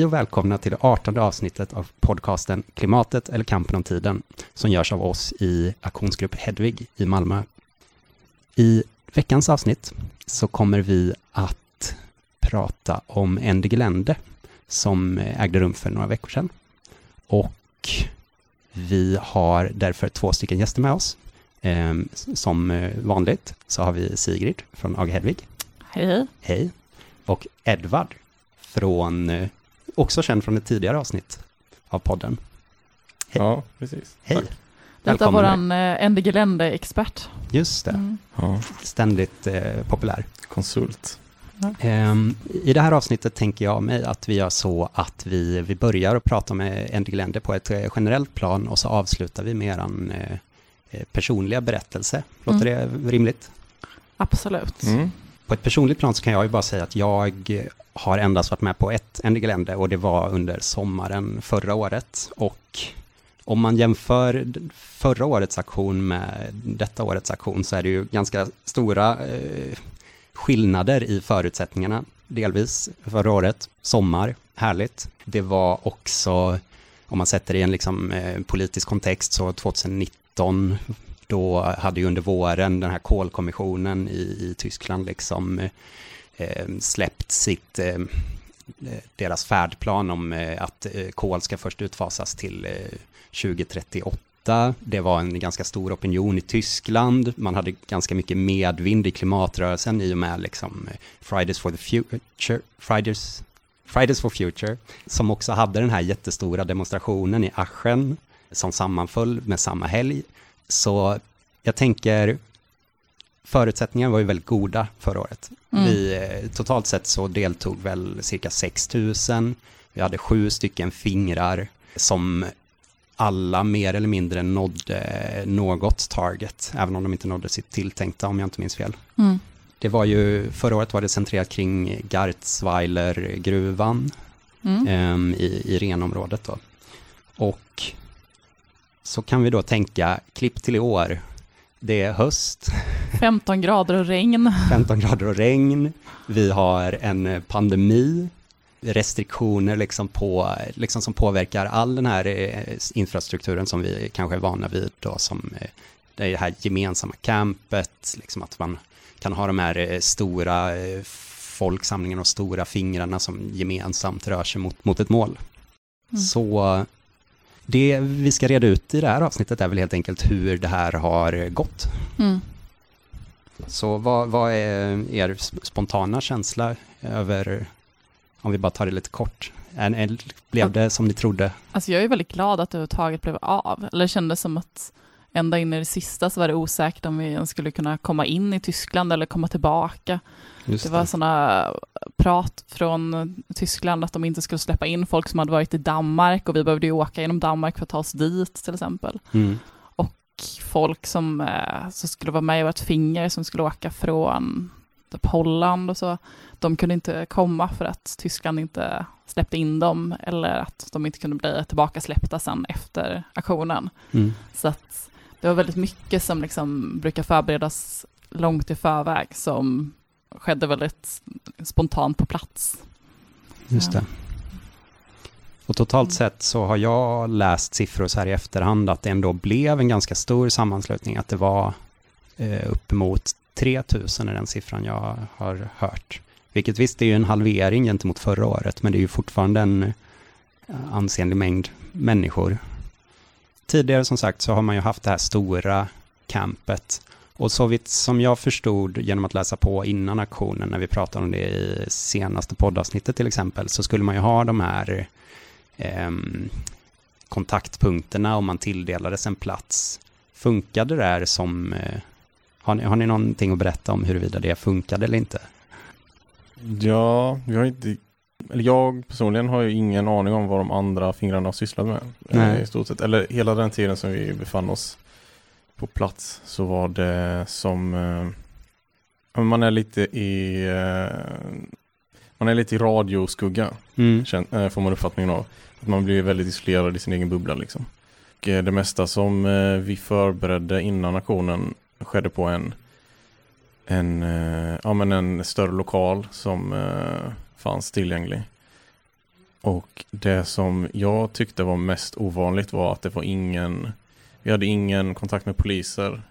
Hej och välkomna till det 18 avsnittet av podcasten Klimatet eller kampen om tiden som görs av oss i aktionsgrupp Hedvig i Malmö. I veckans avsnitt så kommer vi att prata om Endegelände som ägde rum för några veckor sedan. Och vi har därför två stycken gäster med oss. Ehm, som vanligt så har vi Sigrid från AG Hedvig. Hej, hej. Och Edvard från, också känd från ett tidigare avsnitt av podden. Hej. Ja, precis. Hej. Tack. Detta är våran eh, Endegelände-expert. Just det. Mm. Ja. Ständigt eh, populär. Konsult. Um, I det här avsnittet tänker jag mig att vi gör så att vi, vi börjar att prata med Endegelände på ett eh, generellt plan och så avslutar vi med er eh, personliga berättelse. Låter mm. det rimligt? Absolut. Mm. På ett personligt plan så kan jag ju bara säga att jag har endast varit med på ett Endegelände och det var under sommaren förra året. Och om man jämför förra årets aktion med detta årets aktion så är det ju ganska stora eh, skillnader i förutsättningarna. Delvis förra året, sommar, härligt. Det var också, om man sätter det i en liksom, eh, politisk kontext, så 2019 då hade ju under våren den här kolkommissionen i, i Tyskland liksom eh, släppt sitt, eh, deras färdplan om eh, att eh, kol ska först utfasas till eh, 2038. Det var en ganska stor opinion i Tyskland. Man hade ganska mycket medvind i klimatrörelsen i och med liksom eh, Fridays for the Future, Fridays, Fridays for Future, som också hade den här jättestora demonstrationen i Aschen som sammanföll med samma helg. Så jag tänker, förutsättningarna var ju väldigt goda förra året. Mm. Vi, eh, totalt sett så deltog väl cirka 6 000. Vi hade sju stycken fingrar som alla mer eller mindre nådde något target, även om de inte nådde sitt tilltänkta, om jag inte minns fel. Mm. Det var ju, förra året var det centrerat kring Garzweiler-gruvan mm. um, i, i renområdet då. Och så kan vi då tänka, klipp till i år, det är höst. 15 grader och regn. 15 grader och regn. Vi har en pandemi, restriktioner liksom på, liksom som påverkar all den här eh, infrastrukturen som vi kanske är vana vid då, som eh, det här gemensamma campet, liksom att man kan ha de här eh, stora folksamlingarna och stora fingrarna som gemensamt rör sig mot, mot ett mål. Mm. Så det vi ska reda ut i det här avsnittet är väl helt enkelt hur det här har gått. Mm. Så vad, vad, är er spontana känsla över, om vi bara tar det lite kort, är, blev det som ni trodde? Alltså jag är väldigt glad att det överhuvudtaget blev av, eller det kändes som att ända in i det sista så var det osäkert om vi ens skulle kunna komma in i Tyskland eller komma tillbaka. Just det var sådana prat från Tyskland att de inte skulle släppa in folk som hade varit i Danmark och vi behövde ju åka genom Danmark för att ta oss dit till exempel. Mm. Och folk som, eh, som skulle vara med i vårt finger som skulle åka från typ Holland och så, de kunde inte komma för att Tyskland inte släppte in dem eller att de inte kunde bli tillbaka släppta sen efter aktionen. Mm. Så att det var väldigt mycket som liksom brukar förberedas långt i förväg som skedde väldigt spontant på plats. Just det. Och totalt sett så har jag läst siffror så här i efterhand att det ändå blev en ganska stor sammanslutning, att det var eh, uppemot 3000 är den siffran jag har hört. Vilket visst är ju en halvering gentemot förra året, men det är ju fortfarande en eh, ansenlig mängd människor. Tidigare som sagt så har man ju haft det här stora campet och så vitt som jag förstod genom att läsa på innan aktionen, när vi pratade om det i senaste poddavsnittet till exempel, så skulle man ju ha de här eh, kontaktpunkterna om man tilldelades en plats. Funkade det där som... Eh, har, ni, har ni någonting att berätta om huruvida det funkade eller inte? Ja, jag har inte... Eller jag personligen har ju ingen aning om vad de andra fingrarna har sysslat med. Nej. I stort sett. Eller hela den tiden som vi befann oss på plats så var det som eh, man är lite i eh, man är lite i radioskugga mm. eh, får man uppfattningen av. Att man blir väldigt isolerad i sin egen bubbla liksom. Och eh, det mesta som eh, vi förberedde innan aktionen skedde på en en, ja, men en större lokal som fanns tillgänglig. Och det som jag tyckte var mest ovanligt var att det var ingen, vi hade ingen kontakt med poliser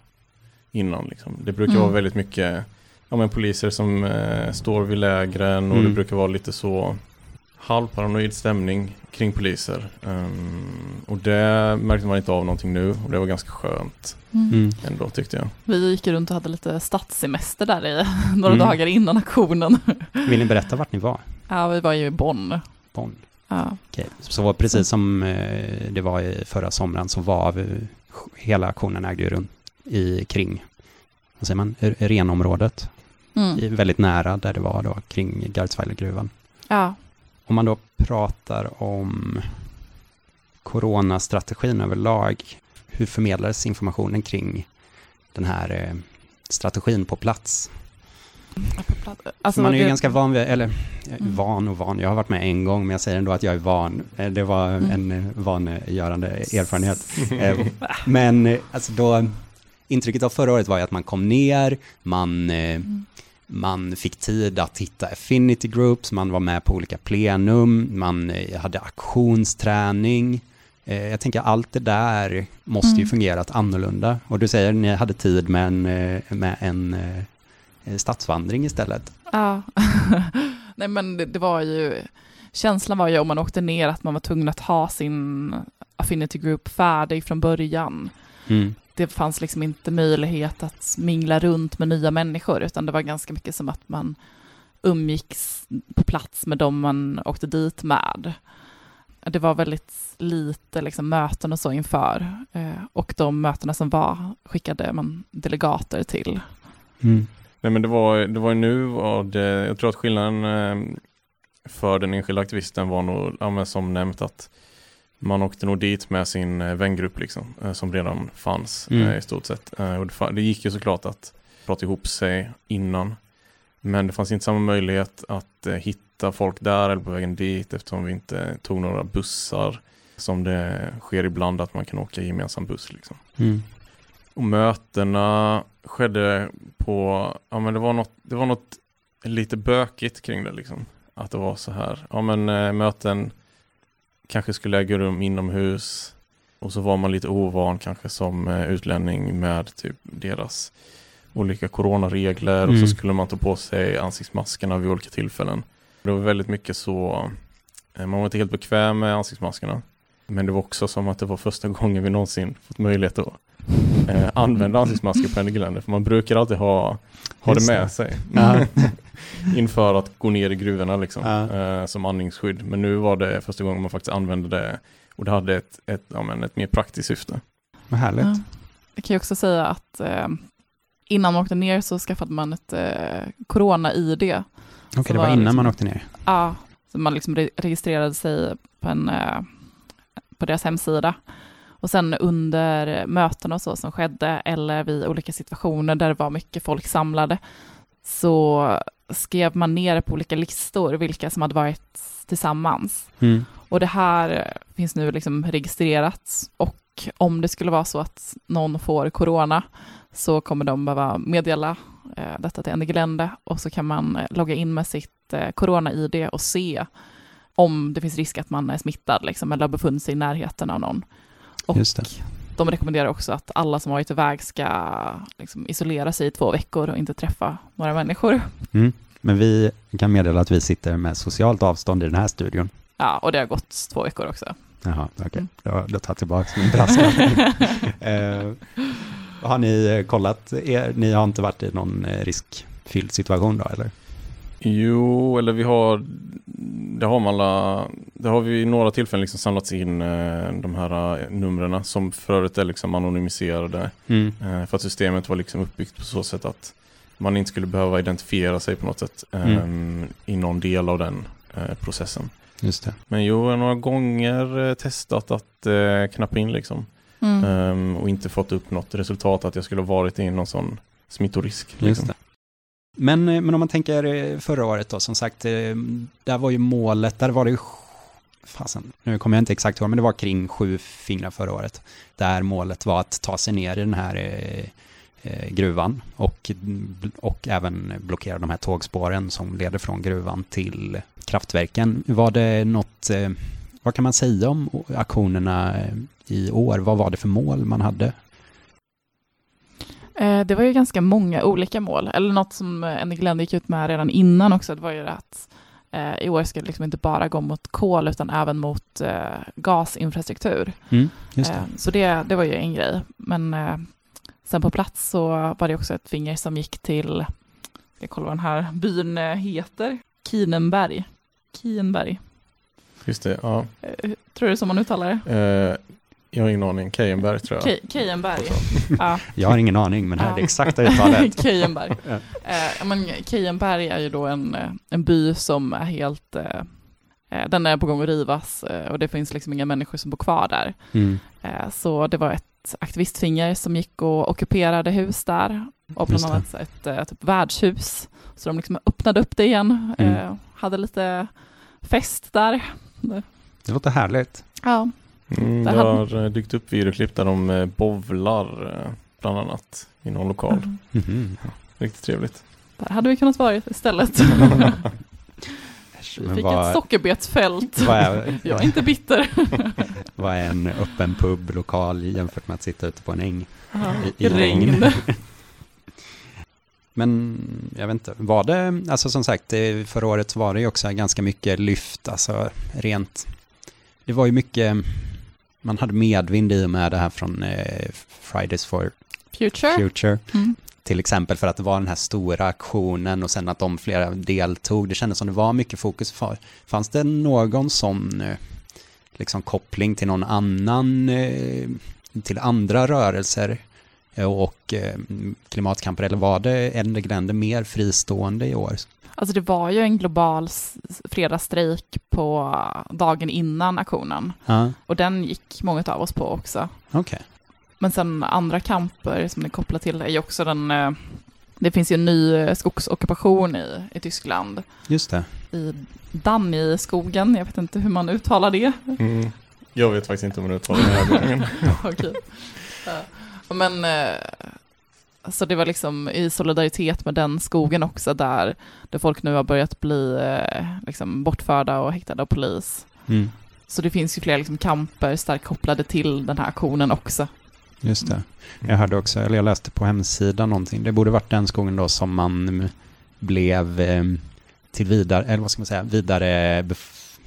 innan. Liksom. Det brukar mm. vara väldigt mycket ja, men poliser som eh, står vid lägren och mm. det brukar vara lite så halvparanoid stämning kring poliser. Um, och det märkte man inte av någonting nu och det var ganska skönt mm. mm. ändå tyckte jag. Vi gick runt och hade lite stadssemester där i några mm. dagar innan aktionen. Vill ni berätta vart ni var? Ja, vi var ju i Bonn. Bonn. Ja. Okej, så precis som eh, det var i förra sommaren så var vi, hela aktionen ägde ju rum i kring, vad säger man, renområdet. Mm. väldigt nära där det var då kring Gardsweilergruvan. Ja. Om man då pratar om coronastrategin överlag, hur förmedlades informationen kring den här eh, strategin på plats? Alltså, man är ju det... ganska van vid, eller mm. van och van, jag har varit med en gång, men jag säger ändå att jag är van. Eh, det var mm. en vangörande erfarenhet. Eh, men alltså då, intrycket av förra året var ju att man kom ner, man mm man fick tid att hitta affinity groups, man var med på olika plenum, man eh, hade aktionsträning. Eh, jag tänker allt det där måste ju mm. fungerat annorlunda. Och du säger att ni hade tid med en, eh, med en stadsvandring istället. Ja, nej men det, det, var ju, känslan var ju om man åkte ner att man var tvungen att ha sin affinity group färdig från början. Mm det fanns liksom inte möjlighet att mingla runt med nya människor, utan det var ganska mycket som att man umgicks på plats med dem man åkte dit med. Det var väldigt lite liksom, möten och så inför, eh, och de mötena som var skickade man delegater till. Mm. Nej men det var, det var nu var det, jag tror att skillnaden eh, för den enskilda aktivisten var nog, ja, som nämnt att man åkte nog dit med sin eh, vängrupp liksom, eh, som redan fanns mm. Eh, i stort sett. Och det gick ju såklart att prata ihop sig innan. Men det fanns inte samma möjlighet att hitta folk där eller på vägen dit eftersom vi inte tog några bussar som det sker ibland att man kan åka gemensam buss. Liksom. Mm. Och mötena skedde på, ja men det var något, det var något lite bökigt kring det liksom. Att det var så här, ja men möten kanske skulle äga rum inomhus. Och så var man lite ovan kanske som eh, utlänning med typ deras olika coronaregler mm. och så mm. skulle man ta på sig ansiktsmaskerna vid olika tillfällen. Det var väldigt mycket så, eh, man var inte helt bekväm med ansiktsmaskerna. Men det var också som att det var första gången vi någonsin fått möjlighet att eh, använda ansiktsmasker på Engelländer. För man brukar alltid ha, ha det med sig. Mm. Inför att gå ner i gruvorna liksom, ja. eh, som andningsskydd. Men nu var det första gången man faktiskt använde det och det hade ett, ett, ja, men ett mer praktiskt syfte. Vad härligt. Ja. Jag kan ju också säga att eh, innan man åkte ner så skaffade man ett eh, corona-id. Okej, okay, det var, var innan liksom, man åkte ner? Ja, så man liksom re registrerade sig på, en, eh, på deras hemsida. Och sen under möten och så som skedde, eller vid olika situationer där det var mycket folk samlade, så skrev man ner på olika listor vilka som hade varit tillsammans. Mm. Och det här finns nu liksom registrerat och om det skulle vara så att någon får corona så kommer de behöva meddela eh, detta till Ende Gelände och så kan man eh, logga in med sitt eh, corona-id och se om det finns risk att man är smittad liksom, eller har befunnit sig i närheten av någon. Och de rekommenderar också att alla som varit iväg ska liksom, isolera sig i två veckor och inte träffa några människor. Mm. Men vi kan meddela att vi sitter med socialt avstånd i den här studion. Ja, och det har gått två veckor också. Jaha, okej. Okay. Mm. Då, då tar jag tillbaka min brasklapp. eh, har ni kollat, er, ni har inte varit i någon eh, riskfylld situation då, eller? Jo, eller vi har, det har man alla, det har vi i några tillfällen liksom samlats in eh, de här eh, numren som för övrigt är liksom anonymiserade. Mm. Eh, för att systemet var liksom uppbyggt på så sätt att man inte skulle behöva identifiera sig på något sätt mm. i någon del av den processen. Just det. Men jo, jag har några gånger testat att knappa in liksom. Mm. Um, och inte fått upp något resultat att jag skulle ha varit i någon sån smittorisk. Liksom. Men, eh, men om man tänker eh, förra året då, som sagt, eh, där var ju målet, där var det ju fasen, nu kommer jag inte exakt ihåg, men det var kring sju fingrar förra året, där målet var att ta sig ner i den här eh, gruvan och, och även blockera de här tågspåren som leder från gruvan till kraftverken. Var det något, eh, vad kan man säga om aktionerna i år? Vad var det för mål man hade? Eh, det var ju ganska många olika mål, eller något som Energy gick ut med redan innan också, det var ju att eh, i år ska det liksom inte bara gå mot kol utan även mot eh, gasinfrastruktur. Mm, det. så det, det var ju en grej. Men sen på plats så var det också ett finger som gick till, jag kollar vad den här byn heter, Kinenberg. Kienberg. Just det, ja. Tror du så man uttalar det? Jag har ingen aning. Kejenberg tror jag. Kejenberg. ja. Jag har ingen aning, men det här är det exakta uttalet. Kejenberg. ja. Eh, men är ju då en, eh, en by som är helt, eh, eh, den är på gång att rivas eh, och det finns liksom inga människor som bor kvar där. Mm. Eh, så det var ett aktivistfinger som gick och ockuperade hus där och bland annat ett, ett typ värdshus. Så de liksom öppnade upp det igen, mm. hade lite fest där. Det låter härligt. Ja. Mm, det har eh, dykt upp videoklipp där de eh, bovlar eh, bland annat i någon lokal. Mm. Mm. Riktigt trevligt. Där hade vi kunnat vara istället. vi fick vad, ett sockerbetsfält. Är, Jag är inte bitter. vad är en öppen publokal jämfört med att sitta ute på en äng? Aha, i, i regn. Men jag vet inte, var det, alltså som sagt, förra året var det ju också ganska mycket lyft, alltså rent, det var ju mycket man hade medvind i och med det här från eh, Fridays for Future. Future. Mm. Till exempel för att det var den här stora aktionen och sen att de flera deltog. Det kändes som det var mycket fokus för. Fanns det någon sån eh, liksom koppling till någon annan, eh, till andra rörelser eh, och eh, klimatkamper eller var det Ende Gländer mer fristående i år? Alltså det var ju en global fredagsstrejk på dagen innan aktionen. Ja. Och den gick många av oss på också. Okay. Men sen andra kamper som är kopplat till är ju också den, eh, det finns ju en ny skogsockupation i, i Tyskland. Just det. I Danny-skogen, jag vet inte hur man uttalar det. Mm. Jag vet faktiskt inte hur man uttalar det här gången. Okej. Men eh, så det var liksom i solidaritet med den skogen också där, där folk nu har börjat bli eh, liksom bortförda och häktade av polis. Mm. Så det finns ju flera liksom kamper starkt kopplade till den här aktionen också. Just det. Jag hörde också, eller jag läste på hemsidan någonting, det borde varit den skogen då som man blev eh, till vidare, eller vad ska man säga, vidare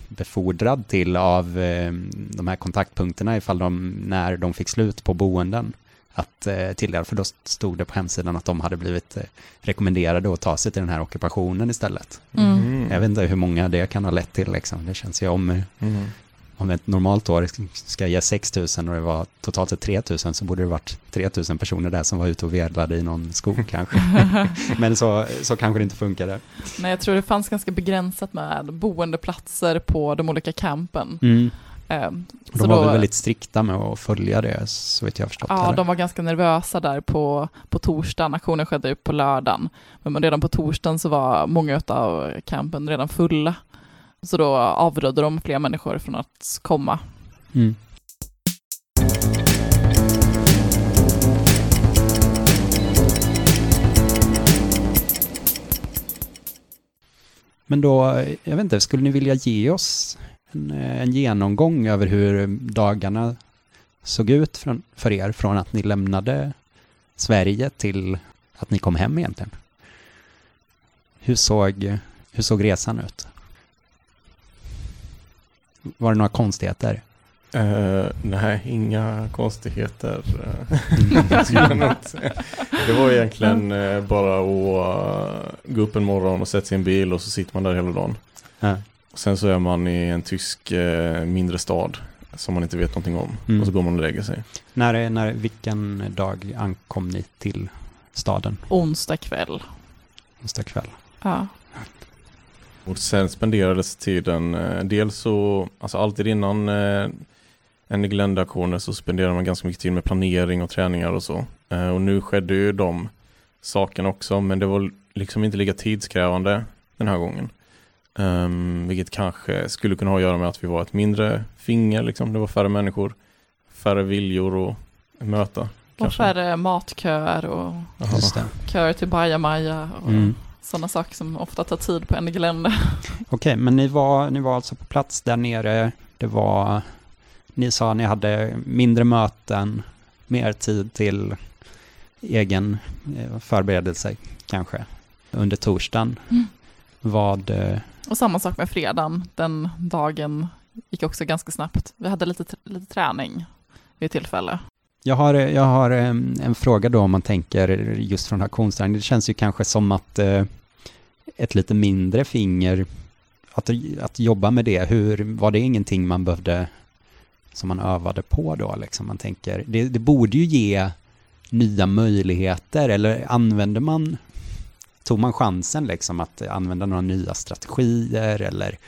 befordrad till av eh, de här kontaktpunkterna ifall de, när de fick slut på boenden att eh, tilldela, för då stod det på hemsidan att de hade blivit eh, rekommenderade att ta sig till den här ockupationen istället. Mm. mm. Jag vet inte hur många det kan ha lett till, liksom. det känns ju om, mm. om ett normalt år ska ge 6 000 och det var totalt sett 3 000 så borde det varit 3 000 personer där som var ute och vedlade i någon skog kanske. Men så, så kanske det inte funkade. Nej, jag tror det fanns ganska begränsat med boendeplatser på de olika campen. Mm. Ehm, de var då, väl väldigt strikta med att följa det, så vet jag förstått. Ja, eller? de var ganska nervösa där på, på torsdagen. Aktionen skedde ju på lördagen. Men redan på torsdagen så var många av campen redan fulla. Så då avrådde de fler människor från att komma. Mm. Men då, jag vet inte, skulle ni vilja ge oss en, en genomgång över hur dagarna såg ut från, för er från att ni lämnade Sverige till att ni kom hem egentligen. Hur såg, hur såg resan ut? Var det några konstigheter? Uh, nej, inga konstigheter. det var egentligen uh, bara att uh, gå upp en morgon och sätta sig i en bil och så sitter man där hela dagen. Sen så är man i en tysk eh, mindre stad som man inte vet någonting om. Mm. Och så går man och lägger sig. När, när, vilken dag ankom ni till staden? Onsdag kväll. Onsdag kväll. Ja. Och sen spenderades tiden, eh, dels så, alltså alltid innan eh, en Glenda-aktioner så spenderar man ganska mycket tid med planering och träningar och så. Eh, och nu skedde ju de sakerna också, men det var liksom inte lika tidskrävande den här gången. Um, vilket kanske skulle kunna ha att göra med att vi var ett mindre finger, liksom. det var färre människor, färre viljor att möta. Och färre matköer och köer till bajamaja och mm. sådana saker som ofta tar tid på en gelände. Okej, okay, men ni var, ni var alltså på plats där nere. Det var, ni sa att ni hade mindre möten, mer tid till egen eh, förberedelse kanske under torsdagen. Mm. Vad... Och samma sak med fredagen, den dagen gick också ganska snabbt. Vi hade lite, lite träning vid tillfälle. Jag har, jag har en, en fråga då om man tänker just från auktionsträning. Det känns ju kanske som att eh, ett lite mindre finger, att, att jobba med det, hur, var det ingenting man behövde, som man övade på då liksom? Man tänker, det, det borde ju ge nya möjligheter, eller använder man, tog man chansen liksom att använda några nya strategier eller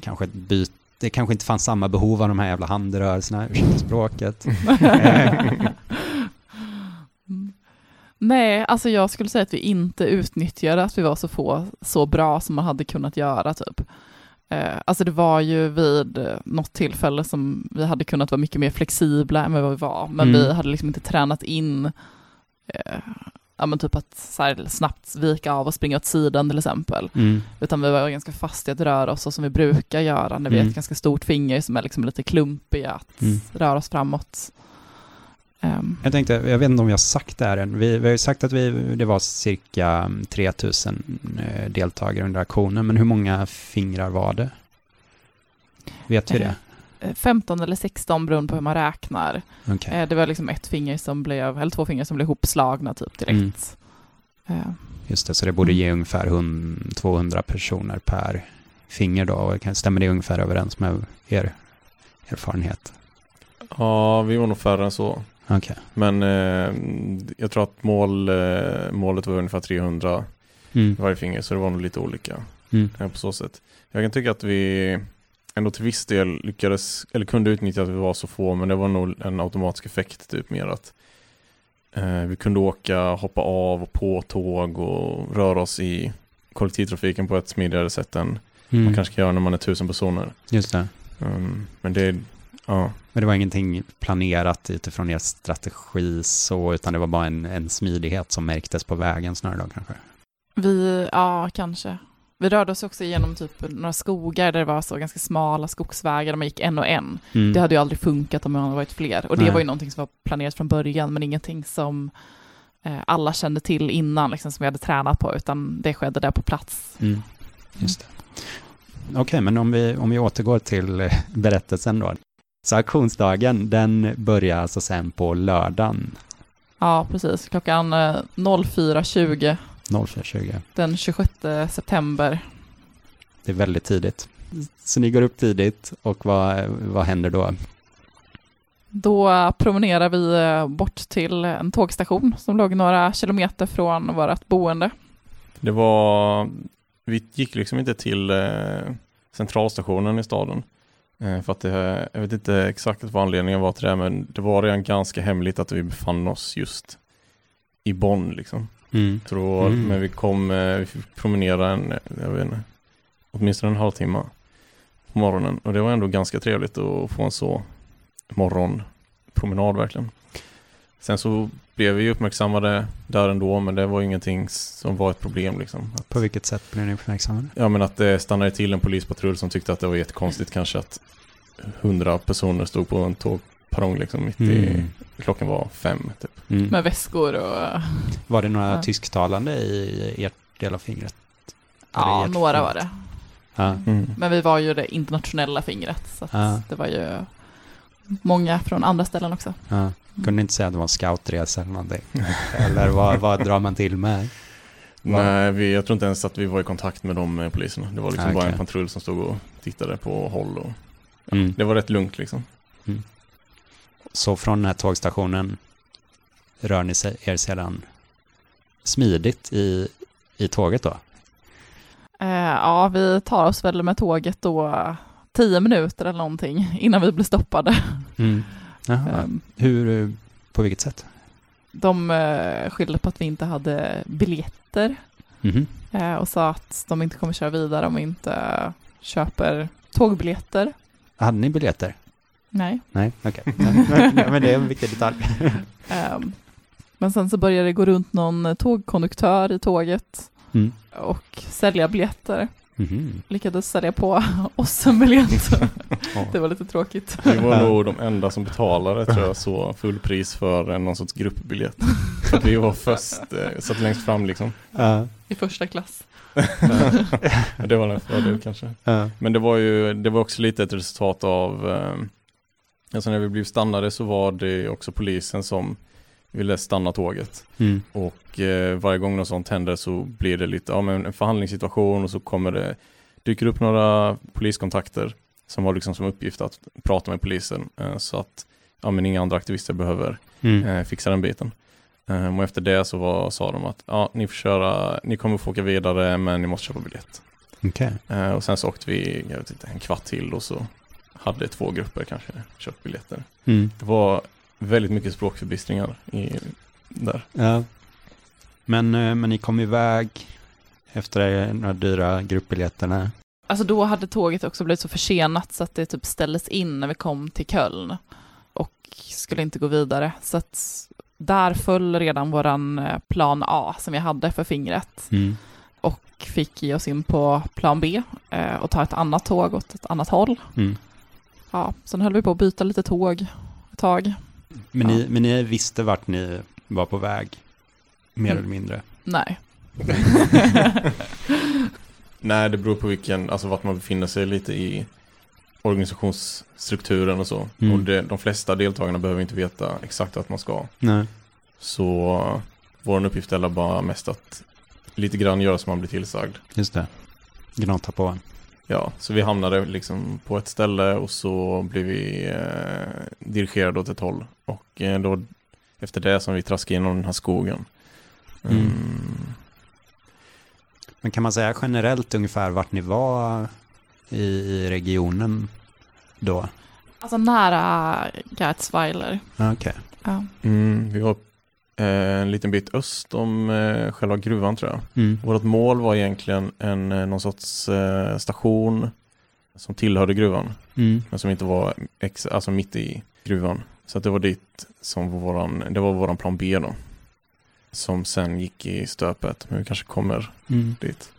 kanske ett byte det kanske inte fanns samma behov av de här jävla handrörelserna, ursäkta språket. Nej, alltså jag skulle säga att vi inte utnyttjade att vi var så få, så bra som man hade kunnat göra typ. Eh, alltså det var ju vid något tillfälle som vi hade kunnat vara mycket mer flexibla än vad vi var, men mm. vi hade liksom inte tränat in eh, ja, men typ att så här, snabbt vika av och springa åt sidan till exempel. Mm. Utan vi var ganska fast i att röra oss så som vi brukar göra när vi mm. ett ganska stort finger som är liksom lite klumpig att mm. röra oss framåt. Um. Jag tänkte, jag vet inte om vi har sagt det här än, vi, vi har ju sagt att vi, det var cirka 3000 eh, deltagare under aktionen, men hur många fingrar var det? Vet vi det? 15 eller 16 beroende på hur man räknar. Okay. Eh, det var liksom ett finger som blev, eller två fingrar som blev ihopslagna typ direkt. Mm. Uh. Just det, så det borde ge mm. ungefär 100, 200 personer per finger då. Och stämmer det ungefär överens med er erfarenhet? Ja, vi var nog färre än så. Okay. Men eh, jag tror att mål, eh, målet var ungefär 300 mm. varje finger, så det var nog lite olika mm. på så sätt. Jag kan tycka att vi ändå till viss del lyckades, eller kunde utnyttja att vi var så få, men det var nog en automatisk effekt typ mer att eh, vi kunde åka, hoppa av och på tåg och röra oss i kollektivtrafiken på ett smidigare sätt än mm. man kanske kan göra när man är tusen personer. Just det. Um, men det, ja. Men det var ingenting planerat utifrån er strategi så, utan det var bara en, en smidighet som märktes på vägen snarare då kanske? Vi, ja kanske. Vi rörde oss också genom typ några skogar där det var så ganska smala skogsvägar där man gick en och en. Mm. Det hade ju aldrig funkat om man hade varit fler. Och det Nej. var ju någonting som var planerat från början, men ingenting som eh, alla kände till innan, liksom, som vi hade tränat på, utan det skedde där på plats. Mm. Just det. Okej, okay, men om vi, om vi återgår till eh, berättelsen då. Så auktionsdagen, den börjar alltså sen på lördagen? Ja, precis. Klockan 04.20 eh, 04.20. Den 26 september. Det är väldigt tidigt. Så ni går upp tidigt och vad, vad händer då? Då promenerar vi eh, bort till en tågstation som låg några kilometer från vårt boende. Det var, vi gick liksom inte till eh, centralstationen i staden. Eh, för att det, jag vet inte exakt vad anledningen var till det, men det var redan ganska hemligt att vi befann oss just i Bonn liksom. Mm. Tror, mm. Men vi kom, eh, vi fick promenera en, jag vet inte, åtminstone en halvtimme på morgonen. Och det var ändå ganska trevligt att få en så morgonpromenad verkligen. Sen så blev vi uppmärksammade där ändå, men det var ingenting som var ett problem. Liksom. Att, på vilket sätt blev ni uppmärksammade? Ja, men att det stannade till en polispatrull som tyckte att det var jättekonstigt kanske att hundra personer stod på en tåg perrong liksom mitt mm. i, klockan var fem typ. Mm. Med väskor och... Var det några ja. tysktalande i ert del av fingret? Ja, några fingret? var det. Ja. Mm. Men vi var ju det internationella fingret, så ja. det var ju många från andra ställen också. Ja. Kunde inte säga att det var en scoutresa eller någonting? eller vad, vad drar man till med? Nej, vi, jag tror inte ens att vi var i kontakt med de poliserna. Det var liksom okay. bara en patrull som stod och tittade på håll och ja, mm. det var rätt lugnt liksom. Mm. Så från den här tågstationen rör ni er sedan smidigt i, i tåget då? Eh, ja, vi tar oss väl med tåget då tio minuter eller någonting innan vi blir stoppade. Mm. Um, Hur, på vilket sätt? De uh, skyllde på att vi inte hade biljetter mm. uh, och sa att de inte kommer köra vidare om vi inte köper tågbiljetter. Hade ni biljetter? Nej. Nej, okej. Okay. men det är en viktig detalj. um, men sen så började det gå runt någon tågkonduktör i tåget mm. och sälja biljetter. Mm. Lyckades sälja på oss en biljett. det var lite tråkigt. Vi var nog de enda som betalade tror jag så fullpris för någon sorts gruppbiljett. Så att vi var först, eh, satt längst fram liksom. Uh. I första klass. det var en fördel kanske. Uh. Men det var ju, det var också lite ett resultat av, eh, alltså när vi blev stannade så var det också polisen som ville stanna tåget. Mm. Och eh, varje gång något sånt händer så blir det lite, ja men en förhandlingssituation och så kommer det, dyker upp några poliskontakter som har liksom som uppgift att prata med polisen eh, så att ja, men inga andra aktivister behöver mm. eh, fixa den biten. Eh, och efter det så var, sa de att ja, ni får köra, ni kommer få åka vidare men ni måste köpa biljett. Okay. Eh, och sen så åkte vi jag vet inte, en kvart till och så hade två grupper kanske köpt biljetter. Mm. Det var väldigt mycket språkförbistringar i, där. Ja. Men, eh, men ni kom iväg efter några dyra gruppbiljetterna. Alltså då hade tåget också blivit så försenat så att det typ ställdes in när vi kom till Köln och skulle inte gå vidare. Så att där föll redan våran eh, plan A som vi hade för fingret. Mm. Och fick ge oss in på plan B eh, och ta ett annat tåg åt ett annat håll. Mm. Ja, sen höll vi på att byta lite tåg ett tag. Men, ja. ni, men ni visste vart ni var på väg? Mer mm. eller mindre? Nej. Nej, det beror på vilken, alltså vart man befinner sig lite i organisationsstrukturen och så. Mm. Och det, de flesta deltagarna behöver inte veta exakt vart man ska. Nej. Så vår uppgift är bara mest att lite grann göra som man blir tillsagd. Just det. Gnata på en. Ja, så vi hamnade liksom på ett ställe och så blev vi eh, dirigerade åt ett håll. Och eh, då efter det som vi traskade igenom den här skogen. Mm. Mm. Men kan man säga generellt ungefär vart ni var i, i regionen då? Alltså nära Garzweiler. Okej. Okay. Ja. Mm, vi var en liten bit öst om eh, själva gruvan tror jag. Mm. Vårt mål var egentligen en, eh, någon sorts station som tillhörde gruvan. Mm. Men som inte var ex, alltså mitt i gruvan. Så att det var dit som var våran, det var våran plan B då. Som sen gick i stöpet, men vi kanske kommer mm. dit.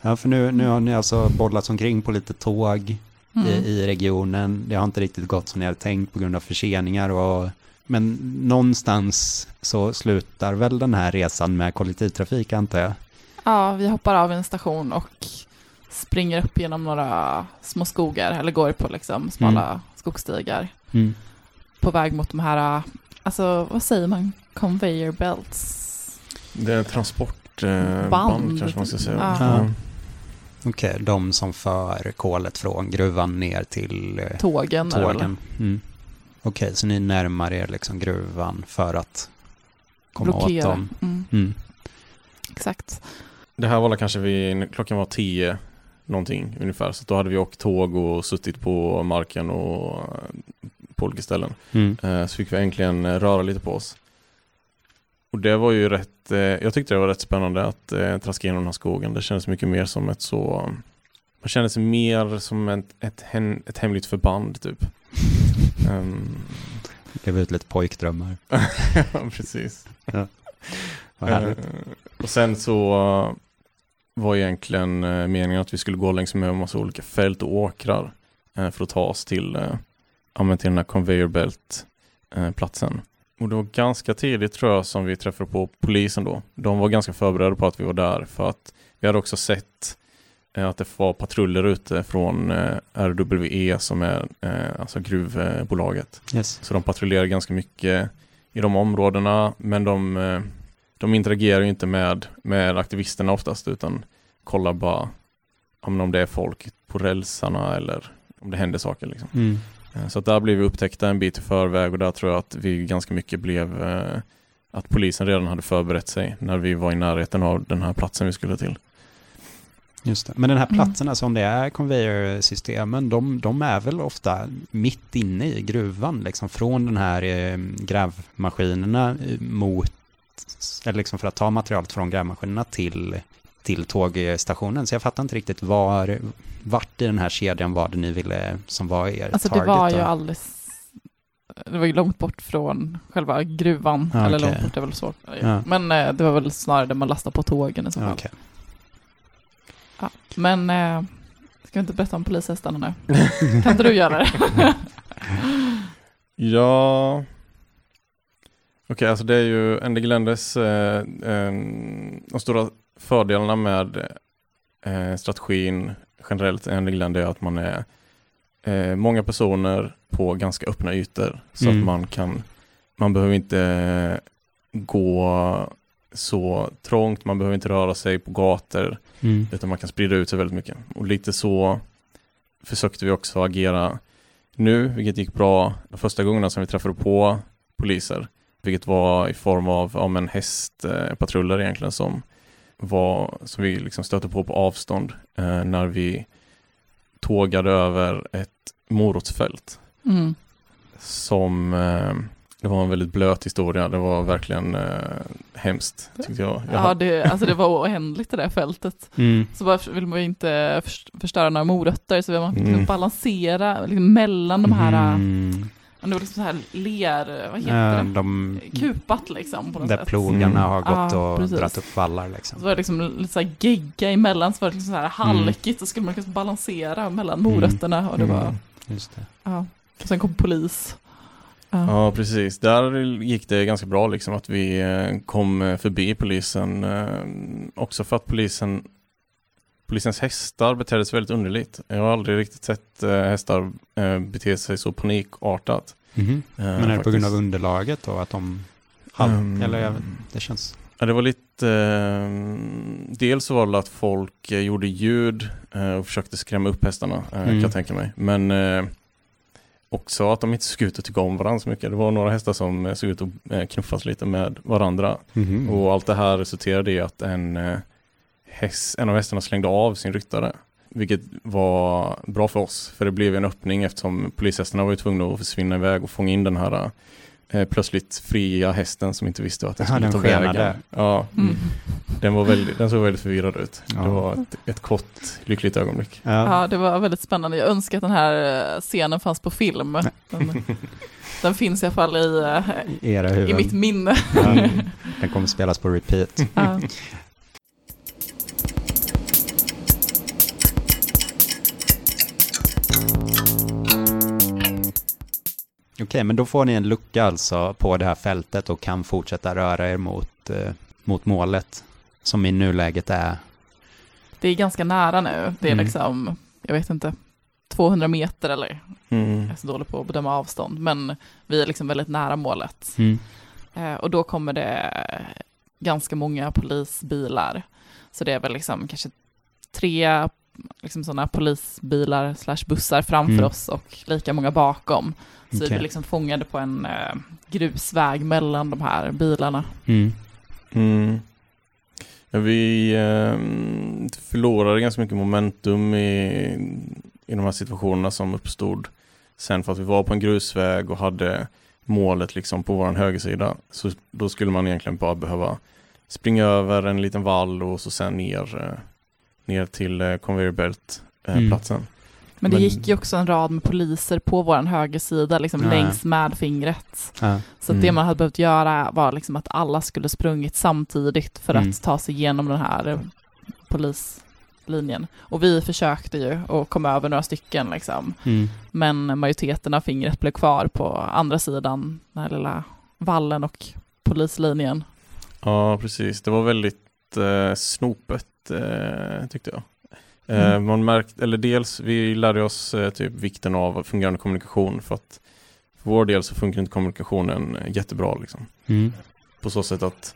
Ja, för nu, nu har ni alltså bollats omkring på lite tåg mm. i, i, regionen. Det har inte riktigt gått som ni hade tänkt på grund av förseningar och men någonstans så slutar väl den här resan med kollektivtrafik antar jag? Ja, vi hoppar av en station och springer upp genom några små skogar eller går på liksom smala mm. skogsstigar. Mm. På väg mot de här, alltså vad säger man, conveyor belts? Det är transportband eh, kanske man ska säga. Ja. Ja. Okej, okay, de som för kolet från gruvan ner till eh, tågen. tågen. Okej, så ni närmar er liksom gruvan för att komma Blockera. åt dem? Mm. Mm. Exakt. Det här var kanske vid, klockan var tio någonting ungefär. Så då hade vi åkt tåg och suttit på marken och på olika ställen. Mm. Eh, så fick vi äntligen röra lite på oss. Och det var ju rätt, eh, jag tyckte det var rätt spännande att eh, traska igenom den här skogen. Det kändes mycket mer som ett så, man kände sig mer som ett, ett, ett hemligt förband typ. Um, Lever ut lite pojkdrömmar. ja, precis. Ja. Uh, och sen så var egentligen uh, meningen att vi skulle gå längs med en massa olika fält och åkrar uh, för att ta oss till, uh, till den här conveyor belt platsen. Och det var ganska tidigt tror jag som vi träffade på polisen då. De var ganska förberedda på att vi var där för att vi hade också sett Eh, att det var patruller ute från eh, RWE som är eh, alltså gruvbolaget. Yes. Så de patrullerar ganska mycket i de områdena men de, de interagerar ju inte med, med aktivisterna oftast utan kollar bara om det är folk på rälsarna eller om det händer saker. Liksom. Mm. Så att där blev vi upptäckta en bit i förväg och där tror jag att vi ganska mycket blev att polisen redan hade förberett sig när vi var i närheten av den här platsen vi skulle till. Just det. Men den här mm. platsen, mm. alltså om det är conveyor-systemen, de, de, är väl ofta mitt inne i gruvan, liksom från den här eh, grävmaskinerna eh, mot, eller liksom för att ta materialet från grävmaskinerna till, till tågstationen. Så jag fattar inte riktigt var, vart i den här kedjan var det ni ville, som var er Alltså target, det var ju alldeles det var ju långt bort från själva gruvan, ah, eller långt bort är väl så. Ja. Men eh, det var väl snarare där man lastade på tågen i så fall. Okay. Ja, men eh, ska vi inte berätta om polishästarna nu? kan inte du göra det? ja, okej okay, alltså det är ju Ende Gländes, eh, eh, de stora fördelarna med eh, strategin generellt Ende Glände är att man är eh, många personer på ganska öppna ytor så mm. att man kan, man behöver inte gå så trångt, man behöver inte röra sig på gator, mm. utan man kan sprida ut sig väldigt mycket. Och lite så försökte vi också agera nu, vilket gick bra de första gångerna som vi träffade på poliser, vilket var i form av om en hästpatruller egentligen som, var, som vi liksom stötte på på avstånd eh, när vi tågade över ett morotsfält. Mm. Som eh, det var en väldigt blöt historia, det var verkligen eh, hemskt tyckte jag. jag ja, det, alltså det var oändligt det där fältet. Mm. Så bara vill man ju inte förstöra några morötter så vill man mm. balansera liksom, mellan de här mm. Det var liksom så här ler, vad heter det? De, Kupat liksom. På något där sätt. plogarna mm. har gått ja, och precis. dratt upp vallar liksom. Så var det liksom lite så här gegga emellan, så var det liksom så här halkigt, mm. så skulle man liksom balansera mellan morötterna och det var... Just det. Ja. Och sen kom polis. Ja. precis. Där gick det ganska bra liksom att vi eh, kom eh, förbi polisen. Eh, också för att polisen Polisens hästar betedde sig väldigt underligt. Jag har aldrig riktigt sett hästar bete sig så panikartat. Mm -hmm. Men är det faktiskt. på grund av underlaget då? Att de... Um, eller det känns... Ja, det var lite... Eh, dels så var det att folk gjorde ljud eh, och försökte skrämma upp hästarna, eh, mm. kan jag tänka mig. Men också att de inte såg ut att tycka om varandra så mycket. Det var några hästar som eh, såg ut att eh, knuffas lite med varandra. Mm. Och allt det här resulterade i att en, eh, häst, en av hästarna slängde av sin ryttare. Vilket var bra för oss, för det blev en öppning eftersom polishästarna var tvungna att försvinna iväg och fånga in den här eh, plötsligt fria hästen som inte visste att den skulle ta vägen. Ja, mm. den, var väldigt, den såg väldigt förvirrad ut. Ja. Det var ett, ett kort lyckligt ögonblick. Ja. ja. det var väldigt spännande. Jag önskar att den här eh, scenen fanns på film. Den, den finns i alla fall i, I, i mitt minne. Ja, den kommer spelas på repeat. Okej, men då får ni en lucka alltså på det här fältet och kan fortsätta röra er mot, eh, mot målet som i nuläget är? Det är ganska nära nu. Det är mm. liksom, jag vet inte, 200 meter eller, mm. jag är så dålig på att bedöma avstånd, men vi är liksom väldigt nära målet. Mm. Eh, och då kommer det ganska många polisbilar. Så det är väl liksom kanske tre liksom sådana polisbilar slash bussar framför mm. oss och lika många bakom. Så okay. vi är liksom fångade på en eh, grusväg mellan de här bilarna. Mm. Mm. Ja, vi eh, förlorade ganska mycket momentum i, i de här situationerna som uppstod sen för att vi var på en grusväg och hade målet liksom på vår högersida. Så då skulle man egentligen bara behöva springa över en liten vall och så sen ner, eh, ner till eh, conveyor belt-platsen. Eh, mm. Men det men... gick ju också en rad med poliser på vår högersida, liksom ja. längs med fingret. Ja. Så mm. det man hade behövt göra var liksom att alla skulle sprungit samtidigt för mm. att ta sig igenom den här polislinjen. Och vi försökte ju och kom över några stycken liksom. Mm. Men majoriteten av fingret blev kvar på andra sidan, den här lilla vallen och polislinjen. Ja, precis. Det var väldigt eh, snopet eh, tyckte jag. Eh, mm. Man märkt, eller dels, vi lärde oss eh, typ vikten av fungerande kommunikation för att för vår del så funkar inte kommunikationen eh, jättebra liksom. Mm. På så sätt att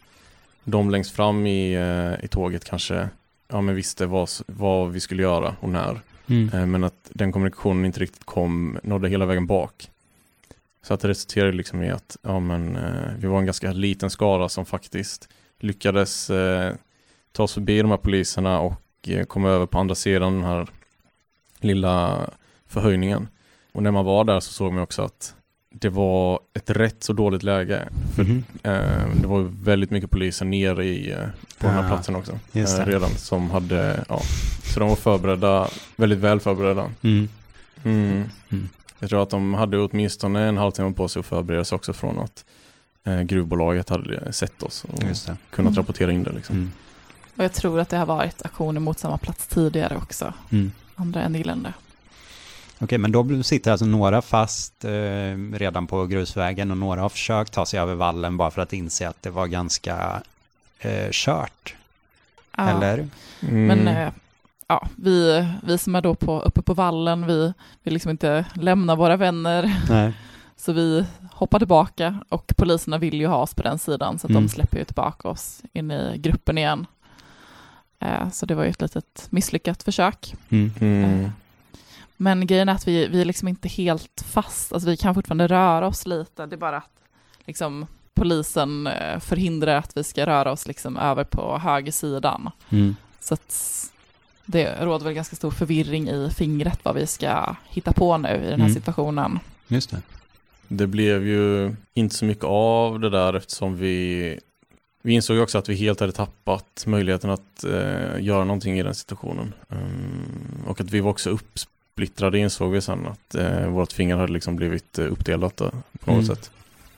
de längst fram i, i tåget kanske ja, men visste vad, vad vi skulle göra och när. Mm. Men att den kommunikationen inte riktigt kom, nådde hela vägen bak. Så att det resulterade liksom i att ja, men, vi var en ganska liten skara som faktiskt lyckades eh, ta oss förbi de här poliserna och Eh, kom över på andra sidan den här lilla förhöjningen. Och när man var där så såg man också att det var ett rätt så dåligt läge. För, mm -hmm. eh, det var väldigt mycket poliser nere i, eh, på den här ah, platsen också. Eh, redan som hade, ja, så de var förberedda, väldigt väl förberedda. Mm. Mm. mm. Jag tror att de hade åtminstone en halvtimme på sig att förbereda sig också från att eh, gruvbolaget hade sett oss och kunnat mm. rapportera in det. Liksom. Och jag tror att det har varit aktioner mot samma plats tidigare också. Mm. Andra NDG-länder. Okej, men då sitter alltså några fast eh, redan på grusvägen och några har försökt ta sig över vallen bara för att inse att det var ganska eh, kört. Ja. Eller? Mm. Men eh, ja, vi, vi som är då på, uppe på vallen, vi vill liksom inte lämna våra vänner. Nej. Så vi hoppar tillbaka och poliserna vill ju ha oss på den sidan så att mm. de släpper ju tillbaka oss in i gruppen igen. Eh, så det var ju ett litet misslyckat försök. Mm. Mm. Eh, men grejen är att vi, vi är liksom inte helt fast, alltså vi kan fortfarande röra oss lite, det är bara att liksom, polisen eh, förhindrar att vi ska röra oss liksom över på högersidan. Mm. Så att det råder väl ganska stor förvirring i fingret vad vi ska hitta på nu i den här mm. situationen. Just det. Det blev ju inte så mycket av det där eftersom vi vi insåg också att vi helt hade tappat möjligheten att eh, göra någonting i den situationen. Um, och att vi var också uppsplittrade insåg vi sen att eh, vårt finger hade liksom blivit eh, uppdelat på något mm. sätt.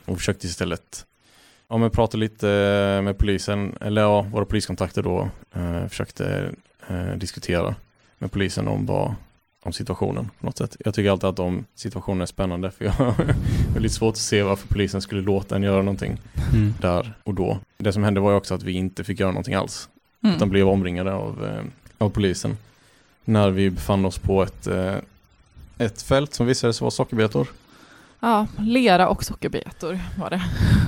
Och försökte istället ja, men prata lite med polisen, eller ja, våra poliskontakter då, eh, försökte eh, diskutera med polisen om vad om situationen på något sätt. Jag tycker alltid att de situationerna är spännande för jag har väldigt svårt att se varför polisen skulle låta en göra någonting mm. där och då. Det som hände var ju också att vi inte fick göra någonting alls. Mm. Utan blev omringade av, eh, av polisen. När vi befann oss på ett, eh, ett fält som visade sig vara sockerbetor. Ja, lera och sockerbetor var det.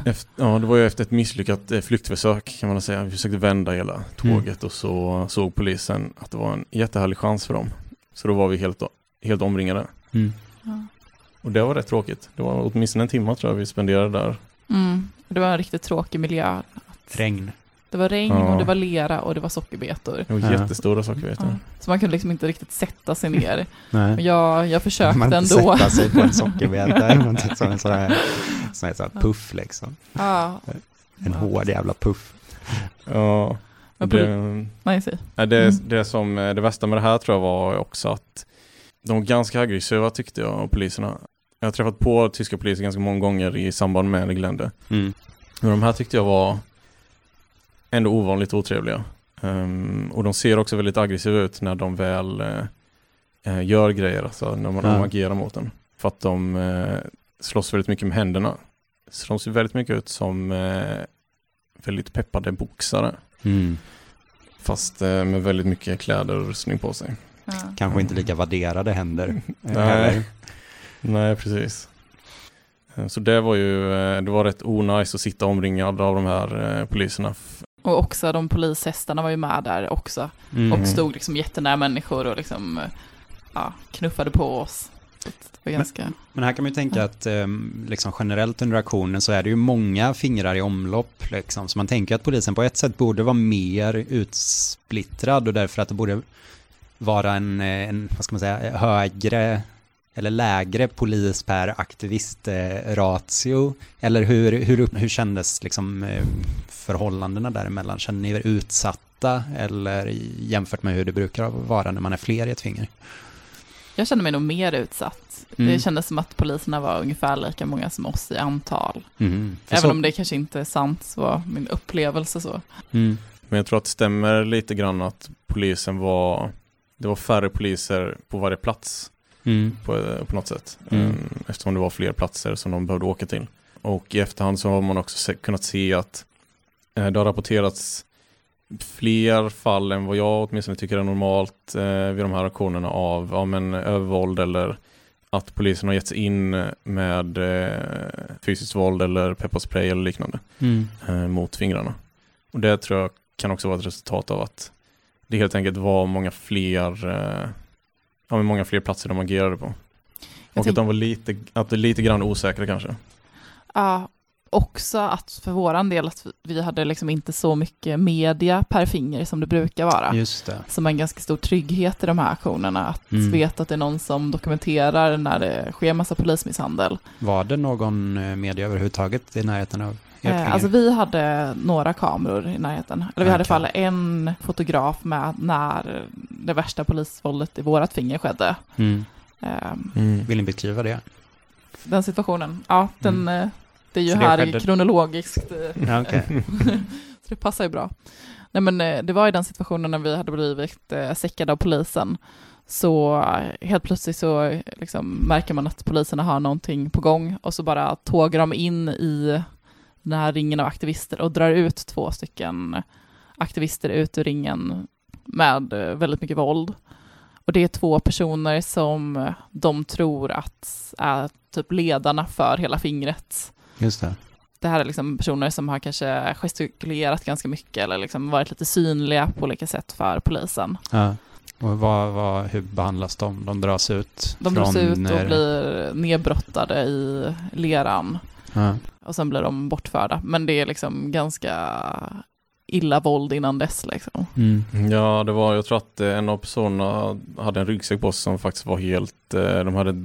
Efter, ja, det var ju efter ett misslyckat eh, flyktförsök kan man säga. Vi försökte vända hela tåget mm. och så såg polisen att det var en jättehärlig chans för dem så då var vi helt, helt omringade. Mm. Ja. Och det var rätt tråkigt. Det var åtminstone en timme tror jag vi spenderade där. Mm. Det var en riktigt tråkig miljö. Regn. Det var regn ja. och det var lera och det var sockerbetor. Det var ja. jättestora sockerbetor. Ja. Så man kunde liksom inte riktigt sätta sig ner. Nej. Jag, jag försökte man ändå. Man sätta sig på en sockerbeta, som en sån här, sån här, sån här puff liksom. Ja. En hård jävla puff. Ja. Det, Nej, det, mm. det, som, det värsta med det här tror jag var också att de var ganska aggressiva tyckte jag, poliserna. Jag har träffat på tyska poliser ganska många gånger i samband med Glände. Mm. Men de här tyckte jag var ändå ovanligt otrevliga. Um, och de ser också väldigt aggressiva ut när de väl uh, gör grejer, alltså när man, ja. agerar mot den. För att de uh, slåss väldigt mycket med händerna. Så de ser väldigt mycket ut som uh, väldigt peppade boxare. Mm. Fast eh, med väldigt mycket kläder och rustning på sig. Ja. Kanske inte lika värderade händer. Nej. Nej, precis. Eh, så det var ju, eh, det var rätt onajs att sitta omringad av de här poliserna. Och också de polishästarna var ju med där också. Mm. Och stod liksom jättenära människor och liksom ja, knuffade på oss. Ganska... Men, men, här kan man ju tänka att um, liksom generellt under aktionen så är det ju många fingrar i omlopp. Liksom. Så man tänker att polisen på ett sätt borde vara mer utsplittrad och därför att det borde vara en, eh, en vad ska man säga, högre eller lägre polis per aktivist-ratio? Eller hur, hur, hur kändes liksom eh, förhållandena däremellan? Känner ni er utsatta eller jämfört med hur det brukar vara när man är fler i ett finger? Jag kände mig nog mer utsatt. Mm. Det kändes som att poliserna var ungefär lika många som oss i antal. Mm. Även så... om det kanske inte är sant så var min upplevelse så. Mm. Men jag tror att det stämmer lite grann att polisen var, det var färre poliser på varje plats mm. på, på något sätt. Mm. Ehm, eftersom det var fler platser som de behövde åka till. Och i efterhand så har man också kunnat se att eh, det har rapporterats fler fall än vad jag åtminstone tycker är normalt eh, vid de här aktionerna av ja, men, övervåld eller att polisen har gett sig in med eh, fysiskt våld eller pepparspray eller liknande mm. eh, mot fingrarna. Och det tror jag kan också vara ett resultat av att det helt enkelt var många fler, eh, ja, men många fler platser de agerade på. Jag och att de var lite, att det är lite grann osäkra kanske. Ja, också att för våran del att vi hade liksom inte så mycket media per finger som det brukar vara. Just det. Som en ganska stor trygghet i de här aktionerna. Att mm. veta att det är någon som dokumenterar när det sker massa polismisshandel. Var det någon eh, media överhuvudtaget i närheten av eh, Alltså vi hade några kameror i närheten. Eller vi okay. hade i alla fall en fotograf med när det värsta polisvåldet i vårat finger skedde. Mm. Um, mm. Vill ni beskriva det? Den situationen, ja, den, mm. Det är ju så här skedde... kronologiskt. Eh, ja, okay. så det passar ju bra. Nej men eh, det var i den situationen när vi hade blivit eh, säckade av polisen. Så eh, helt plötsligt så liksom märker man att poliserna har någonting på gång och så bara tågar de in i den här ringen av aktivister och drar ut två stycken aktivister ut ur ringen med väldigt mycket våld. Och det är två personer som de tror att är typ ledarna för hela fingret. Just det. Det här är liksom personer som har kanske gestikulerat ganska mycket eller liksom varit lite synliga på olika sätt för polisen. Ja. Och vad, vad, hur behandlas de? De dras ut? De dras ut och blir nedbrottade i leran. Ja. Och sen blir de bortförda. Men det är liksom ganska illa våld innan dess liksom. Mm. Ja, det var, jag tror att eh, en av personerna hade en ryggsäck på sig som faktiskt var helt, eh, de hade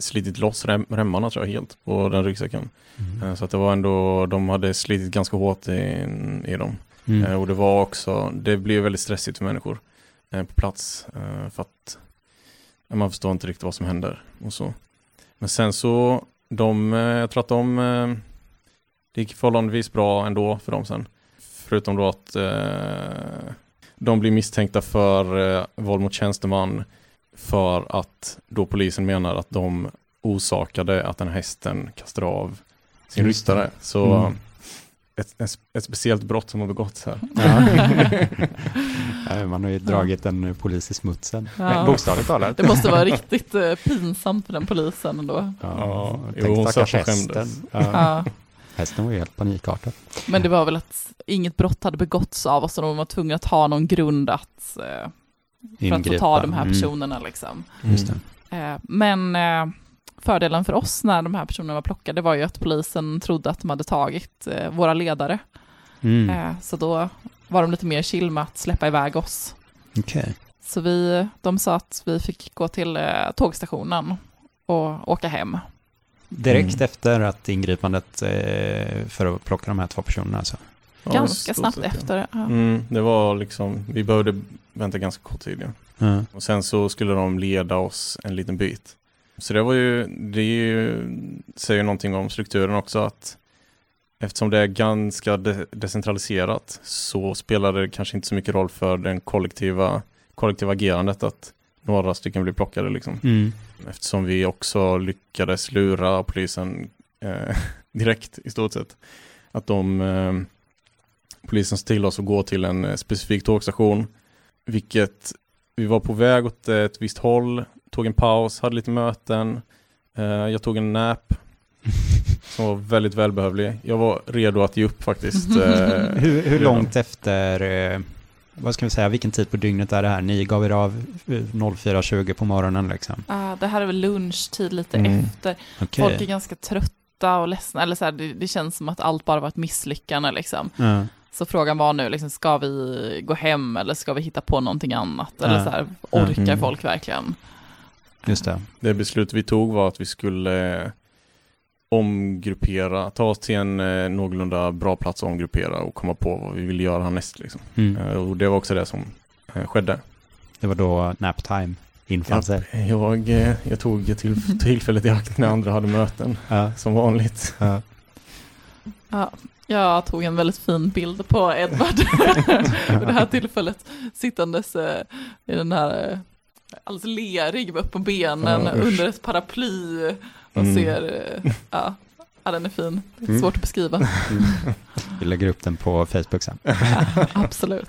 slitit loss rem, remmarna tror jag helt på den ryggsäcken. Mm. Eh, så att det var ändå, de hade slitit ganska hårt i, i dem. Mm. Och det var också, det blev väldigt stressigt för människor på plats för att man förstår inte riktigt vad som händer och så. Men sen så, de, jag tror att de, det gick förhållandevis bra ändå för dem sen. Förutom då att eh, de blir misstänkta för eh, våld mot tjänsteman för att då polisen menar att de orsakade att den här hästen kastade av sin ryttare. Så mm. ett, ett, ett, speciellt brott som har begåtts här. Ja. Man har ju dragit en polis i smutsen, ja. bokstavligt talat. Det måste vara riktigt eh, pinsamt för den polisen ändå. Ja, ja. Jo, hon satt och skämdes. Ja. Hästen var ju helt panikartad. Men det var väl att inget brott hade begåtts av oss och de var tvungna att ha någon grund att, eh, för att få ta de här mm. personerna. Mm. Liksom. Eh, men eh, fördelen för oss när de här personerna var plockade var ju att polisen trodde att de hade tagit eh, våra ledare. Mm. Så då var de lite mer chill med att släppa iväg oss. Okay. Så vi, de sa att vi fick gå till tågstationen och åka hem. Direkt mm. efter att ingripandet för att plocka de här två personerna alltså? Ganska snabbt sätt, efter. Ja. Mm, det var liksom, vi behövde vänta ganska kort tid. Ja. Mm. Och sen så skulle de leda oss en liten bit. Så det var ju, det ju, säger någonting om strukturen också att eftersom det är ganska de decentraliserat så spelar det kanske inte så mycket roll för den kollektiva, kollektiva agerandet att några stycken blir plockade liksom. Mm. Eftersom vi också lyckades lura polisen eh, direkt i stort sett. Att de, eh, polisen sa till oss att gå till en eh, specifik tågstation. Vilket vi var på väg åt ett visst håll, tog en paus, hade lite möten. Eh, jag tog en nap som var väldigt välbehövlig. Jag var redo att ge upp faktiskt. Eh, hur, hur långt efter vad ska vi säga, vilken tid på dygnet är det här? Ni gav er av 04.20 på morgonen liksom? Ja, uh, det här är väl lunchtid lite mm. efter. Okay. Folk är ganska trötta och ledsna, eller så här, det, det, känns som att allt bara var ett misslyckande liksom. Uh. Så frågan var nu, liksom, ska vi gå hem eller ska vi hitta på någonting annat? Uh. Eller så här, orkar mm. folk verkligen? Just det. Det beslut vi tog var att vi skulle omgruppera, ta oss till en eh, någorlunda bra plats att omgruppera och komma på vad vi vill göra härnäst. Liksom. Mm. Eh, och det var också det som eh, skedde. Det var då naptime infann sig? Jag, eh, jag tog till, tillfället i akt när andra hade möten, ja. som vanligt. Ja. ja. Jag tog en väldigt fin bild på Edvard vid det här tillfället, sittandes eh, i den här eh, alldeles lerig upp på benen ja, under ett paraply och mm. ser, eh, ja, ja, den är fin. Det är mm. svårt att beskriva. Mm. Vi lägger upp den på Facebook sen. Ja, absolut.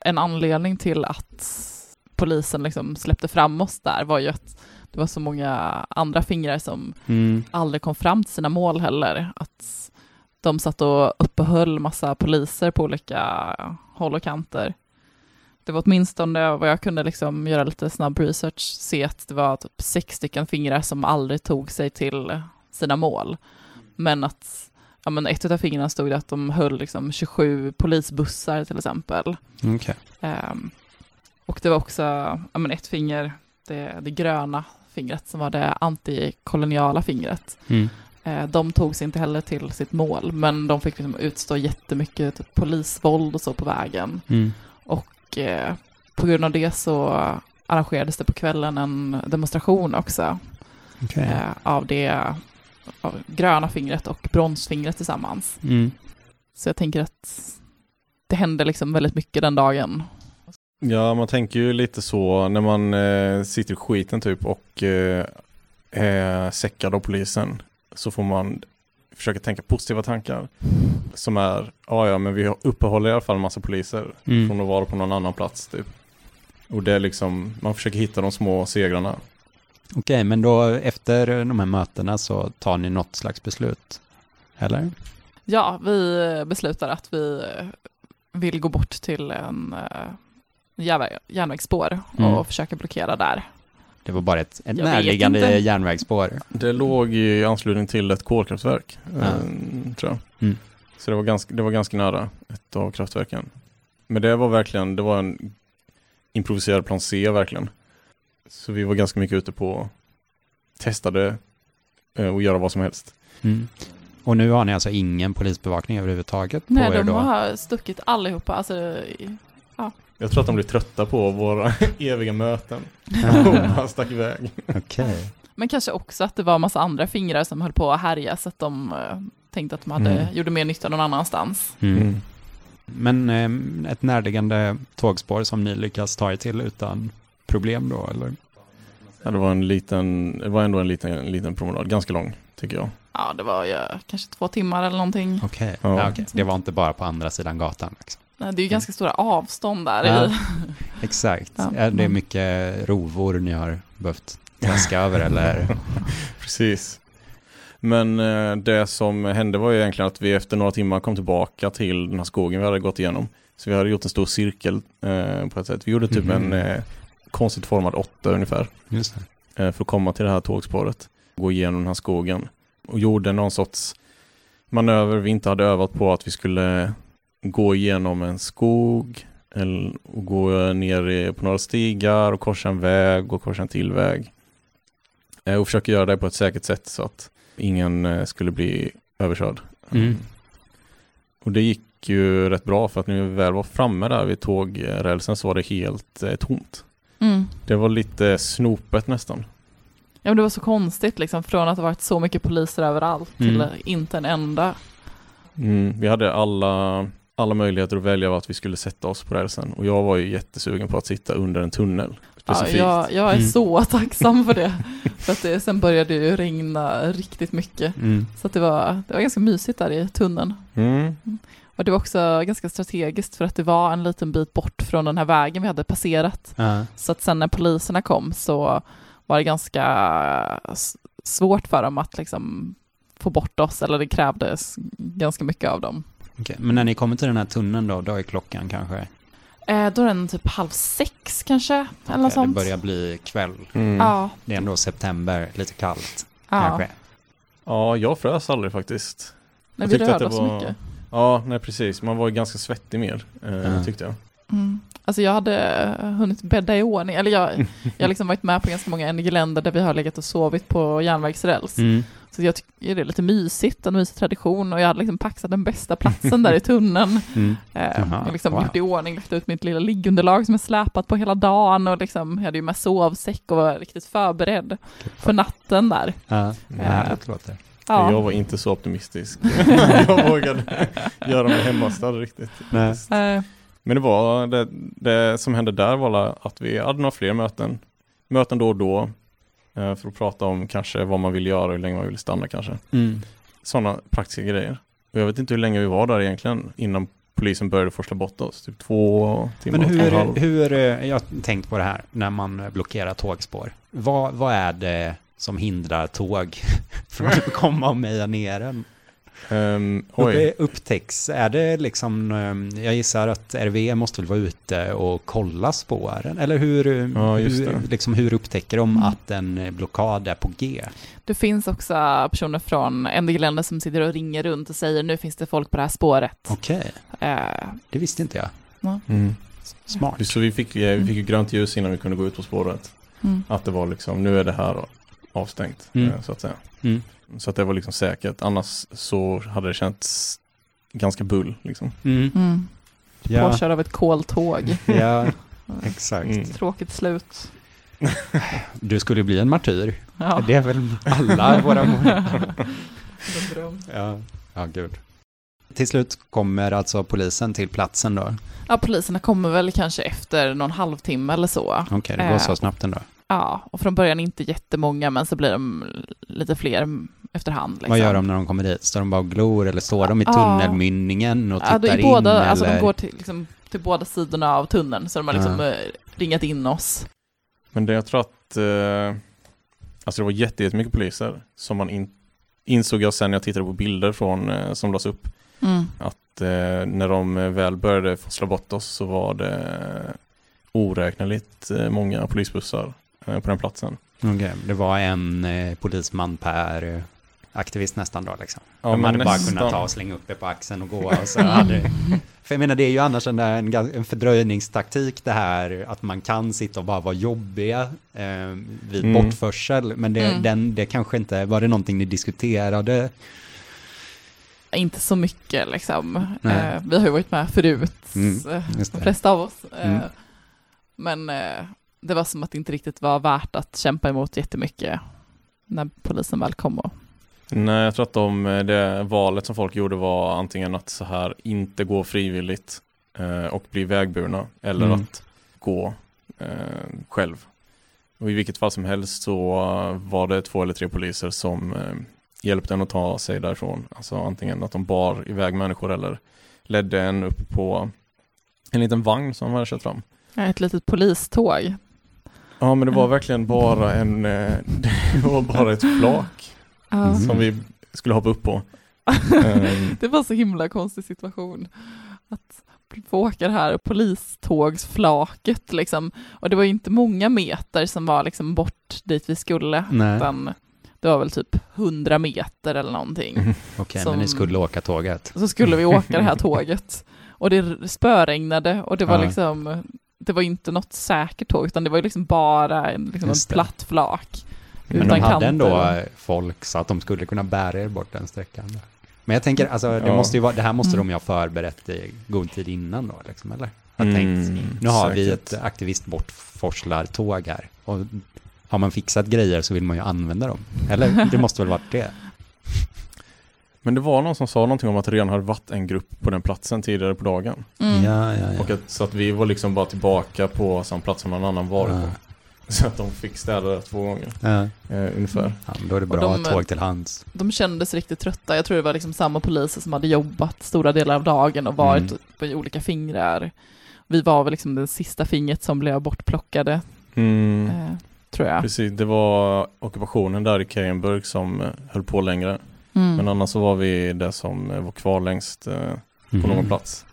En anledning till att polisen liksom släppte fram oss där var ju att det var så många andra fingrar som mm. aldrig kom fram till sina mål heller. Att de satt och uppehöll massa poliser på olika håll och kanter. Det var åtminstone vad jag kunde liksom göra lite snabb research, se att det var typ sex stycken fingrar som aldrig tog sig till sina mål. Men att ja, men ett av fingrarna stod det att de höll liksom 27 polisbussar till exempel. Okay. Um, ehm, och det var också ja, men ett finger, det, det gröna fingret som var det antikoloniala fingret. Mm. Eh, de tog sig inte heller till sitt mål, men de fick liksom utstå jättemycket typ, polisvåld och så på vägen. Mm. Och eh, på grund av det så arrangerades det på kvällen en demonstration också. okay. eh, av det av gröna fingret och bronsfingret tillsammans. Mm. Så jag tänker att det hände liksom väldigt mycket den dagen. Ja, man tänker ju lite så när man eh, sitter i skiten typ och eh, är säckad av polisen så får man försöka tänka positiva tankar som är, ja ja men vi uppehåller i alla fall en massa poliser mm. från att vara på någon annan plats typ. Och det är liksom, man försöker hitta de små segrarna. Okej, men då efter de här mötena så tar ni något slags beslut? Eller? Ja, vi beslutar att vi vill gå bort till en uh, järnvägsspår mm. och försöka blockera där. Det var bara ett, ett närliggande järnvägsspår. Det låg i anslutning till ett kolkraftverk, ja. äh, tror jag. Mm. Så det var, ganska, det var ganska nära ett av kraftverken. Men det var verkligen, det var en improviserad plan C verkligen. Så vi var ganska mycket ute på testade eh, och göra vad som helst. Mm. Och nu har ni alltså ingen polisbevakning överhuvudtaget? Nej, på de då? har stuckit allihopa. Alltså, ja. Jag tror att de blir trötta på våra eviga möten. och bara stack iväg. Okay. Men kanske också att det var en massa andra fingrar som höll på att härja så att de uh, tänkte att de hade, mm. gjorde mer nytta någon annanstans. Mm. mm. Men eh, ett närliggande tågspår som ni lyckas ta er till utan problem då, eller? Ja, det var en liten, det var ändå en liten, en liten promenad, ganska lång tycker jag. Ja, det var ju kanske två timmar eller någonting. Okej, okay. ja. ja, okay. det var inte bara på andra sidan gatan. Liksom. Det är ju ganska stora avstånd där. Ja, exakt. Ja. Är det mycket rovor ni har behövt traska över eller? Precis. Men eh, det som hände var ju egentligen att vi efter några timmar kom tillbaka till den här skogen vi hade gått igenom. Så vi hade gjort en stor cirkel eh, på ett sätt. Vi gjorde typ mm. en eh, konstigt formad åtta ungefär. Just eh, för att komma till det här tågspåret. Gå igenom den här skogen. Och gjorde någon sorts manöver vi inte hade övat på att vi skulle gå igenom en skog eller, och gå ner på några stigar och korsa en väg och korsa en till väg. Eh, och försöka göra det på ett säkert sätt så att ingen eh, skulle bli överkörd. Mm. Och det gick ju rätt bra för att när vi väl var framme där vid tågrälsen så var det helt eh, tomt. Mm. Det var lite snopet nästan. Ja men det var så konstigt liksom från att det varit så mycket poliser överallt till mm. inte en enda. Mm, vi hade alla, alla möjligheter att välja vart vi skulle sätta oss på rälsen och jag var ju jättesugen på att sitta under en tunnel. Ja, jag, jag är mm. så tacksam för det. för att det, sen började det ju regna riktigt mycket. Mm. Så att det, var, det var ganska mysigt där i tunneln. Mm. Och det var också ganska strategiskt för att det var en liten bit bort från den här vägen vi hade passerat. Uh. Så att sen när poliserna kom så var det ganska svårt för dem att liksom få bort oss, eller det krävdes ganska mycket av dem. Okay. Men när ni kommer till den här tunneln då, då är klockan kanske? Eh, då är den typ halv sex kanske, okay, eller sånt. Det börjar bli kväll. Mm. Ja. Det är ändå september, lite kallt ja. kanske. Ja, jag frös aldrig faktiskt. Nej, vi rörde oss var... mycket. Ja, nej precis. Man var ju ganska svettig mer, eh, mm. tyckte jag. Mm. Alltså jag hade eh, hunnit bädda i ordning, eller jag har liksom varit med på ganska många NG-länder där vi har legat och sovit på järnvägsräls. Mm. Så jag tycker det är lite mysigt, en mysig tradition och jag hade liksom paxat den bästa platsen där i tunneln. Mm. Eh, jag liksom wow. gjort i ordning, lagt ut mitt lilla liggunderlag som jag släpat på hela dagen och liksom, jag hade ju med sovsäck och var riktigt förberedd för natten där. Ja, eh, låter. Ja. Jag var inte så optimistisk. jag vågade göra mig hemmastad riktigt. Nej. Eh. Men det var det, det, som hände där var att vi hade några fler möten. Möten då och då. Eh, för att prata om kanske vad man vill göra och hur länge man vill stanna kanske. Mm. Sådana praktiska grejer. Och jag vet inte hur länge vi var där egentligen innan polisen började forsla bort oss. Typ två timmar. Men hur, hur, jag har tänkt på det här när man blockerar tågspår. Vad, vad är det som hindrar tåg från att komma och meja ner en? Um, oj. upptäcks, är det liksom, um, jag gissar att RV måste väl vara ute och kolla spåren, eller hur, ja, hur, liksom, hur upptäcker de mm. att en blockad är på G? Det finns också personer från NDG-länder som sitter och ringer runt och säger nu finns det folk på det här spåret. Okej, okay. uh, det visste inte jag. Mm. Smart. Så vi fick, vi fick ju grönt ljus innan vi kunde gå ut på spåret. Mm. Att det var liksom, nu är det här avstängt, mm. Eh, så att säga. Så att det var liksom säkert. Annars så hade det känts ganska bull liksom. Mm. Mm. Ja. Påkörd av ett koltåg. ja, exakt. Mm. Tråkigt slut. Du skulle bli en martyr. Ja. Det är väl alla våra mål. ja. ja, gud. Till slut kommer alltså polisen till platsen då? Ja, poliserna kommer väl kanske efter någon halvtimme eller så. Okej, okay, det går Eh, så snabbt ändå. Ja, och från början inte jättemånga, men så blir de lite fler efterhand. Liksom. Vad gör de när de kommer dit? Står de bara och glor eller står de i Ja. tunnelmynningen och Ja, tittar det är båda, in? alltså eller? de går till, liksom, till båda sidorna av tunneln, så de har liksom Ja. eh, ringat in oss. Men det jag tror att, eh, alltså det var jätte- jättemycket poliser som man in, insåg jag sen när jag tittade på bilder från, eh, som lades upp. Mm. Att eh, när de väl började forsla bort oss så var det oräkneligt eh, många polisbussar på den platsen. Okej, det var en eh, polisman per eh, aktivist nästan då liksom. Ja, de hade bara nästan. kunnat ta och slänga upp det på axeln och gå. Och så hade, för jag menar det är ju annars en, en, fördröjningstaktik det här att man kan sitta och bara vara jobbiga eh, vid Mm. bortförsel. Men det, Mm. den, det kanske inte, var det någonting ni diskuterade? Inte så mycket liksom. Eh, vi har ju varit med förut, Mm, eh, de flesta av oss. Eh, Mm. Men eh, det var som att det inte riktigt var värt att kämpa emot jättemycket när polisen väl kom. Och, Nej, jag tror att de, eh, det valet som folk gjorde var antingen att så här inte gå frivilligt eh, och bli vägburna eller Mm. att gå eh, själv. Och i vilket fall som helst så var det två eller tre poliser som eh, hjälpte en att ta sig därifrån. Alltså antingen att de bar iväg människor eller ledde en upp på en liten vagn som de hade kört fram. Ja, ett litet poliståg. Ja men det var verkligen bara en, eh, det var bara ett flak. Mm. som vi skulle hoppa upp på. Ehm, Det var så himla konstig situation. Att få åka det här polistågsflaket liksom. Och det var ju inte många meter som var liksom bort dit vi skulle. Nej, Utan det var väl typ 100 meter eller någonting. okej, som- men ni skulle åka tåget. Så skulle vi åka det här tåget. Och det spöregnade och det var Ja. liksom, det var inte något säkert tåg utan det var ju liksom bara en, liksom en platt flak. Men utan de hade kanter. ändå eh, folk så att de skulle kunna bära er bort den sträckan. Men jag tänker, alltså, det, Ja. måste ju vara, det här måste Mm. de ju ha förberett i god tid innan då, liksom, eller? Har Mm, tänkt, nu har vi säkert. ett aktivist bortforslartåg här. Och har man fixat grejer så vill man ju använda dem. Eller? Det måste väl varit det? Men det var någon som sa någonting om att det redan hade varit en grupp på den platsen tidigare på dagen. Mm. Ja, ja, ja. Och att, så att vi var liksom bara tillbaka på samma plats som någon annan varit Ja. på. Så att de fick städa det två gånger, ja. eh, ungefär. ja då är det bra de- att tåg till hands. De kändes riktigt trötta. Jag tror det var liksom samma poliser som hade jobbat stora delar av dagen och varit Mm. på olika fingrar. Vi var väl liksom det sista fingret som blev bortplockade, Mm. eh, tror jag. Precis, det var ockupationen där i Keijenburg som eh, höll på längre. Mm. Men annars så var vi det som eh, var kvar längst eh, på Mhm. någon plats.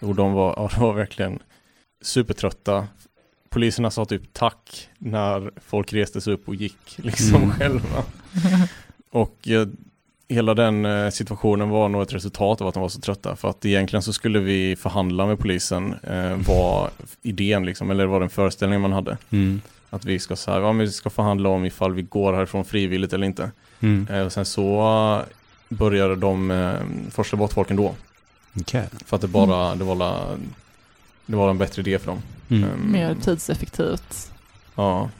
Och de var, ja, de var verkligen supertrötta. Poliserna sa typ tack när folk reste sig upp och gick liksom Mm. själva. Och eh, hela den eh, situationen var nog ett resultat av att de var så trötta. För att egentligen så skulle vi förhandla med polisen eh, var idén liksom, eller var den föreställningen man hade. Mm. Att vi ska så här, ja vi ska förhandla om ifall vi går härifrån frivilligt eller inte. Mm. Eh, och sen så eh, började de eh, forsla bort folk ändå. Okej. För att det bara, det var det var en bättre idé för dem. Mm. Ehm, Mer tidseffektivt. Ja,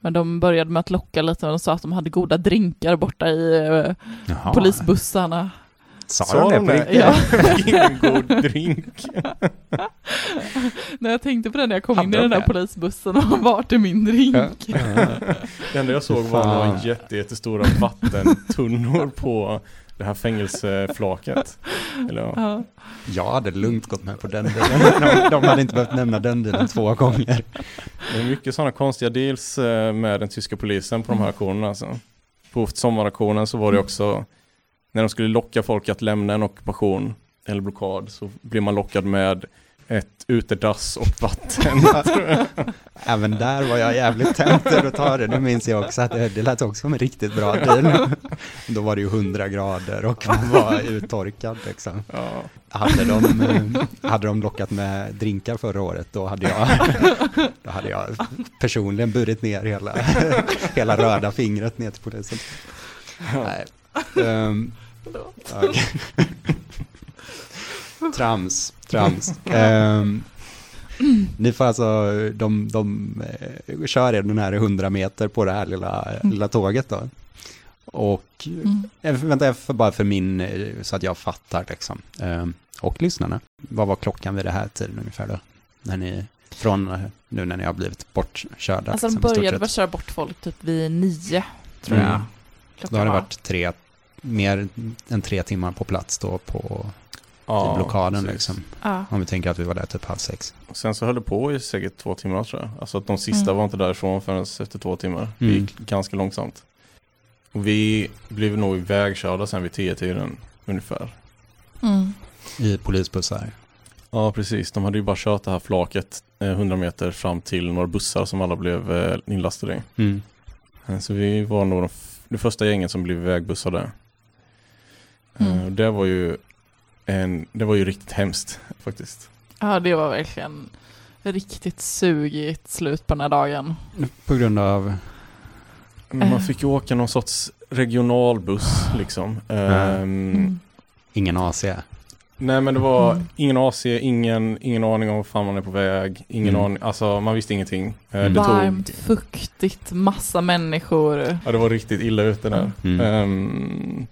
Men de började med att locka lite och de sa att de hade goda drinkar borta i eh, Jaha. polisbussarna. Sa, Sa de de det på det? riktigt? Ja. god drink. när jag tänkte på det när jag kom Hade in i de den där polisbussen och vart är min drink? Ja. Det enda jag såg var några jätte, jättestora vattentunnor på det här fängelseflaket. Eller, ja. Ja. Jag hade lugnt gått med på den dealen. De, de hade inte behövt nämna den dealen två gånger. Det är mycket sådana konstiga deals eh, med den tyska polisen på de här aktionerna. Alltså. På sommaraktionen så var det också när de skulle locka folk att lämna en ockupation eller blockad så blev man lockad med ett utedass och vatten. Även där var jag jävligt tempted att ta det. Nu minns jag också att det, det lät också som en riktigt bra deal. Då var det ju 100 grader och man var uttorkad liksom. ja. Hade de, eh, hade de lockat med drinkar förra året, då hade jag, då hade jag personligen burit ner hela, hela röda fingret ner till polisen. Nej. Ehm, trams, trams. Mm. Ni får alltså, de, de uh, kör er den här 100 meter på det här lilla, mm. lilla tåget då. Och, mm. jag, vänta, för, bara för min, så att jag fattar liksom. Uh, och lyssnarna. Vad var klockan vid det här tiden ungefär då? När ni, från nu när ni har blivit bortkörda? Alltså de liksom, började väl köra bort folk typ vid nio, tror mm. jag. Klockan då har det varit tre, mer än tre timmar på plats då på ja, blockaden liksom. Ja. Om vi tänker att vi var där typ halv sex. sen så höll det på i säkert två timmar tror jag. Alltså att de sista mm. var inte därifrån förrän efter två timmar. Det mm. gick ganska långsamt. Och vi blev nog ivägkörda sen vid tio tiden ungefär. Mm. I polisbussar? Ja, precis. De hade ju bara kört det här flaket 100 eh, meter fram till några bussar som alla blev eh, inlastade i. Mm. Eh, så vi var nog det första gänget som blev vägbussade. Mm. Det var ju en, det var ju riktigt hemskt faktiskt. Ja, det var verkligen riktigt sugigt slut på den här dagen. På grund av? Man fick ju åka någon sorts regionalbuss liksom. Mm. Um, Ingen AC? Nej men det var mm. ingen AC, ingen, ingen aning om var fan man är på väg, ingen mm. aning, alltså man visste ingenting. Eh, mm. Det Varmt, tog... fuktigt, massa människor. Ja det var riktigt illa ute där. Um,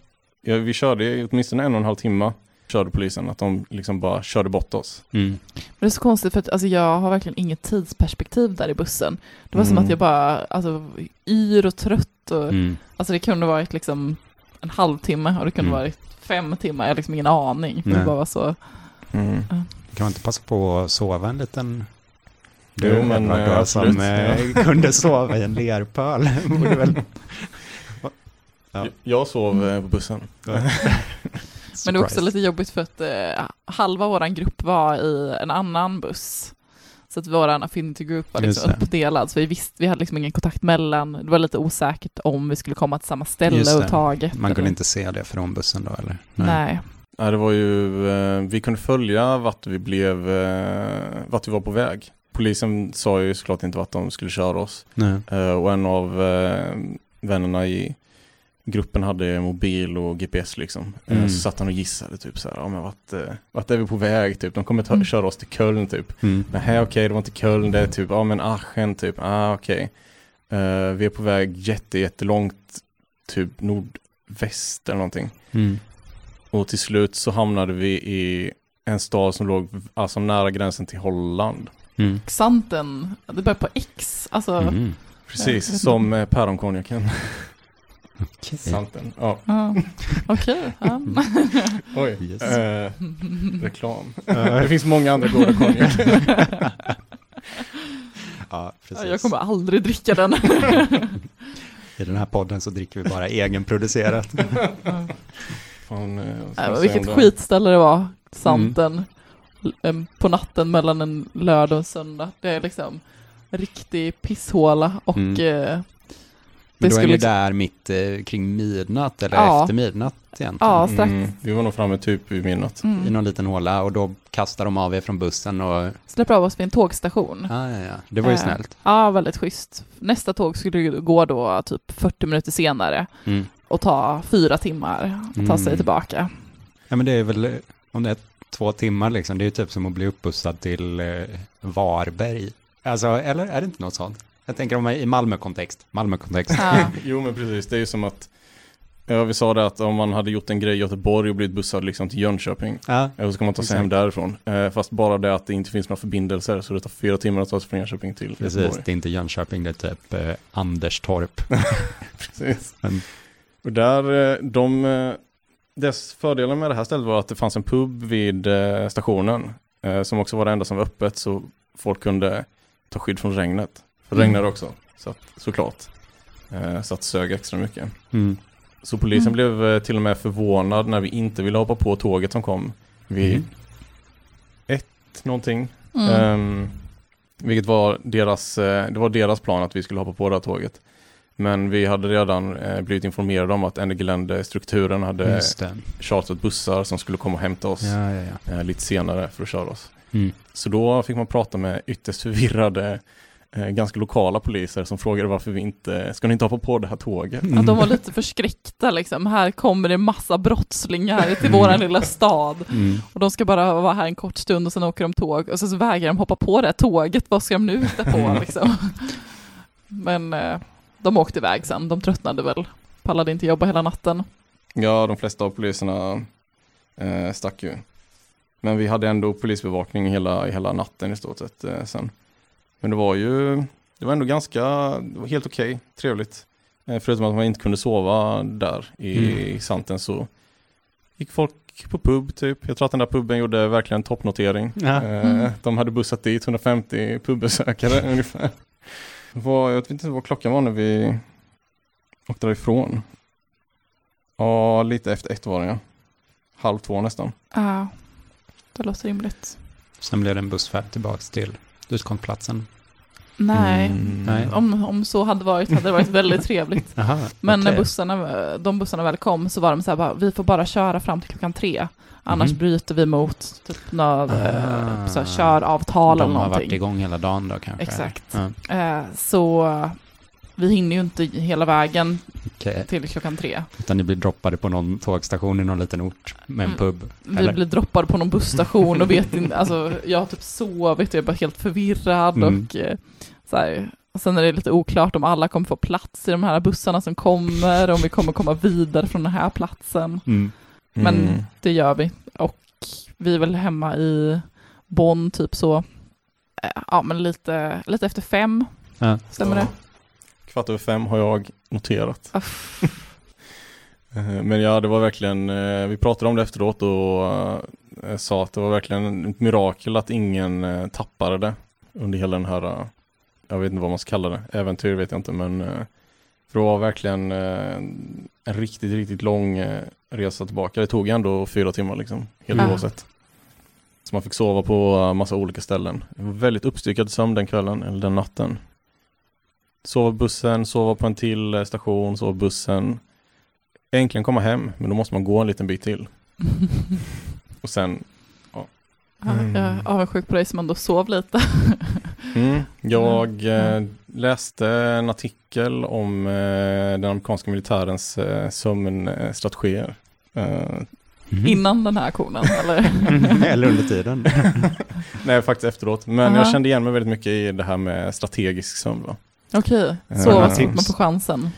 ja, vi körde i åtminstone en och en halv timme körde polisen, att de liksom bara körde bort oss. Mm. Men det är så konstigt för att alltså, jag har verkligen inget tidsperspektiv där i bussen. Det var mm. som att mm. jag bara, alltså yr och trött och, mm. alltså det kunde varit liksom en halvtimme och det kunde mm. varit fem timmar, jag har liksom ingen aning. För det bara var så... Mm. Uh. Kan man inte passa på att sova en liten... Du, jo, men, Edward, äh, som äh, kunde sova i en lerpöl. väl... ja. Jag sov äh, på bussen. men det är också lite jobbigt för att äh, halva våran grupp var i en annan buss. Så att vår affinity group var liksom uppdelad, så vi visste, vi hade liksom ingen kontakt mellan, det var lite osäkert om vi skulle komma till samma ställe överhuvudtaget. Man kunde eller? inte se det från bussen då eller? Nej. Nej. Ja, det var ju, eh, vi kunde följa vart vi blev, eh, vart vi var på väg. Polisen sa ju såklart inte vart de skulle köra oss. Nej. Eh, och en av vännerna i gruppen hade mobil och GPS liksom. Eh, mm. Så satt han och gissade typ så här, ja men vart, eh, vart är vi på väg typ? De kommer ta, mm. köra oss till Köln typ. Mm. Nej okej, okay, det var inte Köln, det är typ, ja men Aachen typ, ah okej. Okay. Uh, vi är på väg jätte, jättelångt, typ nordväst eller någonting. Mm. Och till slut så hamnade vi i en stad som låg alltså nära gränsen till Holland. Mm. Xanten, det börjar på X, alltså. Mm. Precis, som eh, päronkonjaken. Okay. Santen, ja. Ah, Okej. Okay. Oj, yes. eh, reklam. det finns många andra goda konjak. ja, precis. Jag kommer aldrig dricka den. I den här podden så dricker vi bara egenproducerat. Fan, äh, vilket skitställe det var, Santen. Mm. På natten mellan en lördag och en söndag. Det är liksom riktig pisshåla och mm. Men då är ni liksom... där mitt eh, kring midnatt eller ja. efter midnatt egentligen? Ja, strax. Mm, vi var nog framme typ vid midnatt. Mm. I någon liten håla och då kastar de av er från bussen och... Släpper av oss vid en tågstation. Ah, ja, ja. Det var ju eh, snällt. Ja, väldigt schysst. Nästa tåg skulle gå då typ 40 minuter senare mm. och ta fyra timmar att ta sig mm. tillbaka. Ja, men det är väl, om det är två timmar liksom, det är ju typ som att bli uppbussad till eh, Varberg. Alltså, eller är det inte något sånt? Jag tänker om i Malmö-kontext. Malmö-kontext. Ja. jo men precis, det är ju som att Ja, vi sa det att om man hade gjort en grej i Göteborg och blivit bussad liksom till Jönköping. Ja. så ska man ta sig hem därifrån. Eh, fast bara det att det inte finns några förbindelser så det tar fyra timmar att ta sig från Jönköping till Precis, Göteborg. det är inte Jönköping, det är typ eh, Anderstorp. Precis. Men. Och där, eh, de, eh, dess fördelen med det här stället var att det fanns en pub vid eh, stationen. Eh, som också var det enda som var öppet så folk kunde ta skydd från regnet. För det regnade mm. också, så att, såklart. Eh, så att sög extra mycket. Mm. Så polisen mm. blev eh, till och med förvånad när vi inte ville hoppa på tåget som kom vid mm. ett någonting. Um, vilket var deras, eh, det var deras plan att vi skulle hoppa på det här tåget. Men vi hade redan eh, blivit informerade om att Engelände-strukturen hade chartrat bussar som skulle komma och hämta oss ja, ja, ja. Eh, lite senare för att köra oss. Mm. Så då fick man prata med ytterst förvirrade ganska lokala poliser som frågade varför vi inte, ska ni inte hoppa på det här tåget? Ja, de var lite förskräckta liksom, här kommer det massa brottslingar till våran lilla stad mm. och de ska bara vara här en kort stund och sen åker de tåg och sen så vägrar de hoppa på det här tåget, vad ska de nu hitta på liksom? Men eh, de åkte iväg sen, de tröttnade väl, pallade inte jobba hela natten. Ja, de flesta av poliserna eh, stack ju. Men vi hade ändå polisbevakning hela, hela natten i stort sett eh, sen. Men det var ju, det var ändå ganska, det var helt okej, okay, trevligt. Eh, förutom att man inte kunde sova där i mm. Santen så gick folk på pub typ. Jag tror att den där puben gjorde verkligen toppnotering. Ja. Eh, mm. De hade bussat dit 150 pubbesökare ungefär. Var, jag vet inte vad klockan var när vi åkte därifrån. Ja, lite efter ett var det ja. Halv två nästan. Ja, det låter rimligt. Sen blev det en bussfärd tillbaka till utgångsplatsen. Nej, mm, nej. Om, om så hade varit hade det varit väldigt trevligt. Aha, Men okay. när bussarna, de bussarna väl kom så var de så här, bara, vi får bara köra fram till klockan tre. Annars mm. bryter vi mot typ något ah. så här, köravtal eller någonting. De har varit igång hela dagen då kanske? Exakt. Ja. Eh, så vi hinner ju inte hela vägen okay. till klockan tre. Utan ni blir droppade på någon tågstation i någon liten ort med en mm. pub? Vi eller? blir droppade på någon busstation och vet inte, alltså jag har typ sovit och jag är bara helt förvirrad mm. och eh, så här, och sen är det lite oklart om alla kommer få plats i de här bussarna som kommer, om vi kommer komma vidare från den här platsen. Mm. Men mm. det gör vi. Och vi är väl hemma i Bonn typ så, eh, ja men lite, lite efter fem, ja. stämmer det? Kvart över fem har jag noterat. Eh, men ja, det var verkligen, eh, vi pratade om det efteråt och eh, sa att det var verkligen ett mirakel att ingen tappade det under hela den här, jag vet inte vad man ska kalla det, äventyr vet jag inte, men för det var verkligen en riktigt, riktigt lång resa tillbaka. Det tog ändå fyra timmar liksom, helt mm. oavsett. Så man fick sova på massa olika ställen. Väldigt uppstyckad sömn den kvällen, eller den natten. Sova bussen, sova på en till eh, station, sova bussen. Äntligen komma hem, men då måste man gå en liten bit till. Och sen, ja. Mm. Jag är avundsjuk på dig som ändå sov lite. mm. Jag eh, läste en artikel om eh, den amerikanska militärens eh, sömnstrategier. Mm. Innan den här aktionen eller? eller under tiden? Nej, faktiskt efteråt. Men Aha. jag kände igen mig väldigt mycket i det här med strategisk sömn. Okej, sova så fort man får chansen.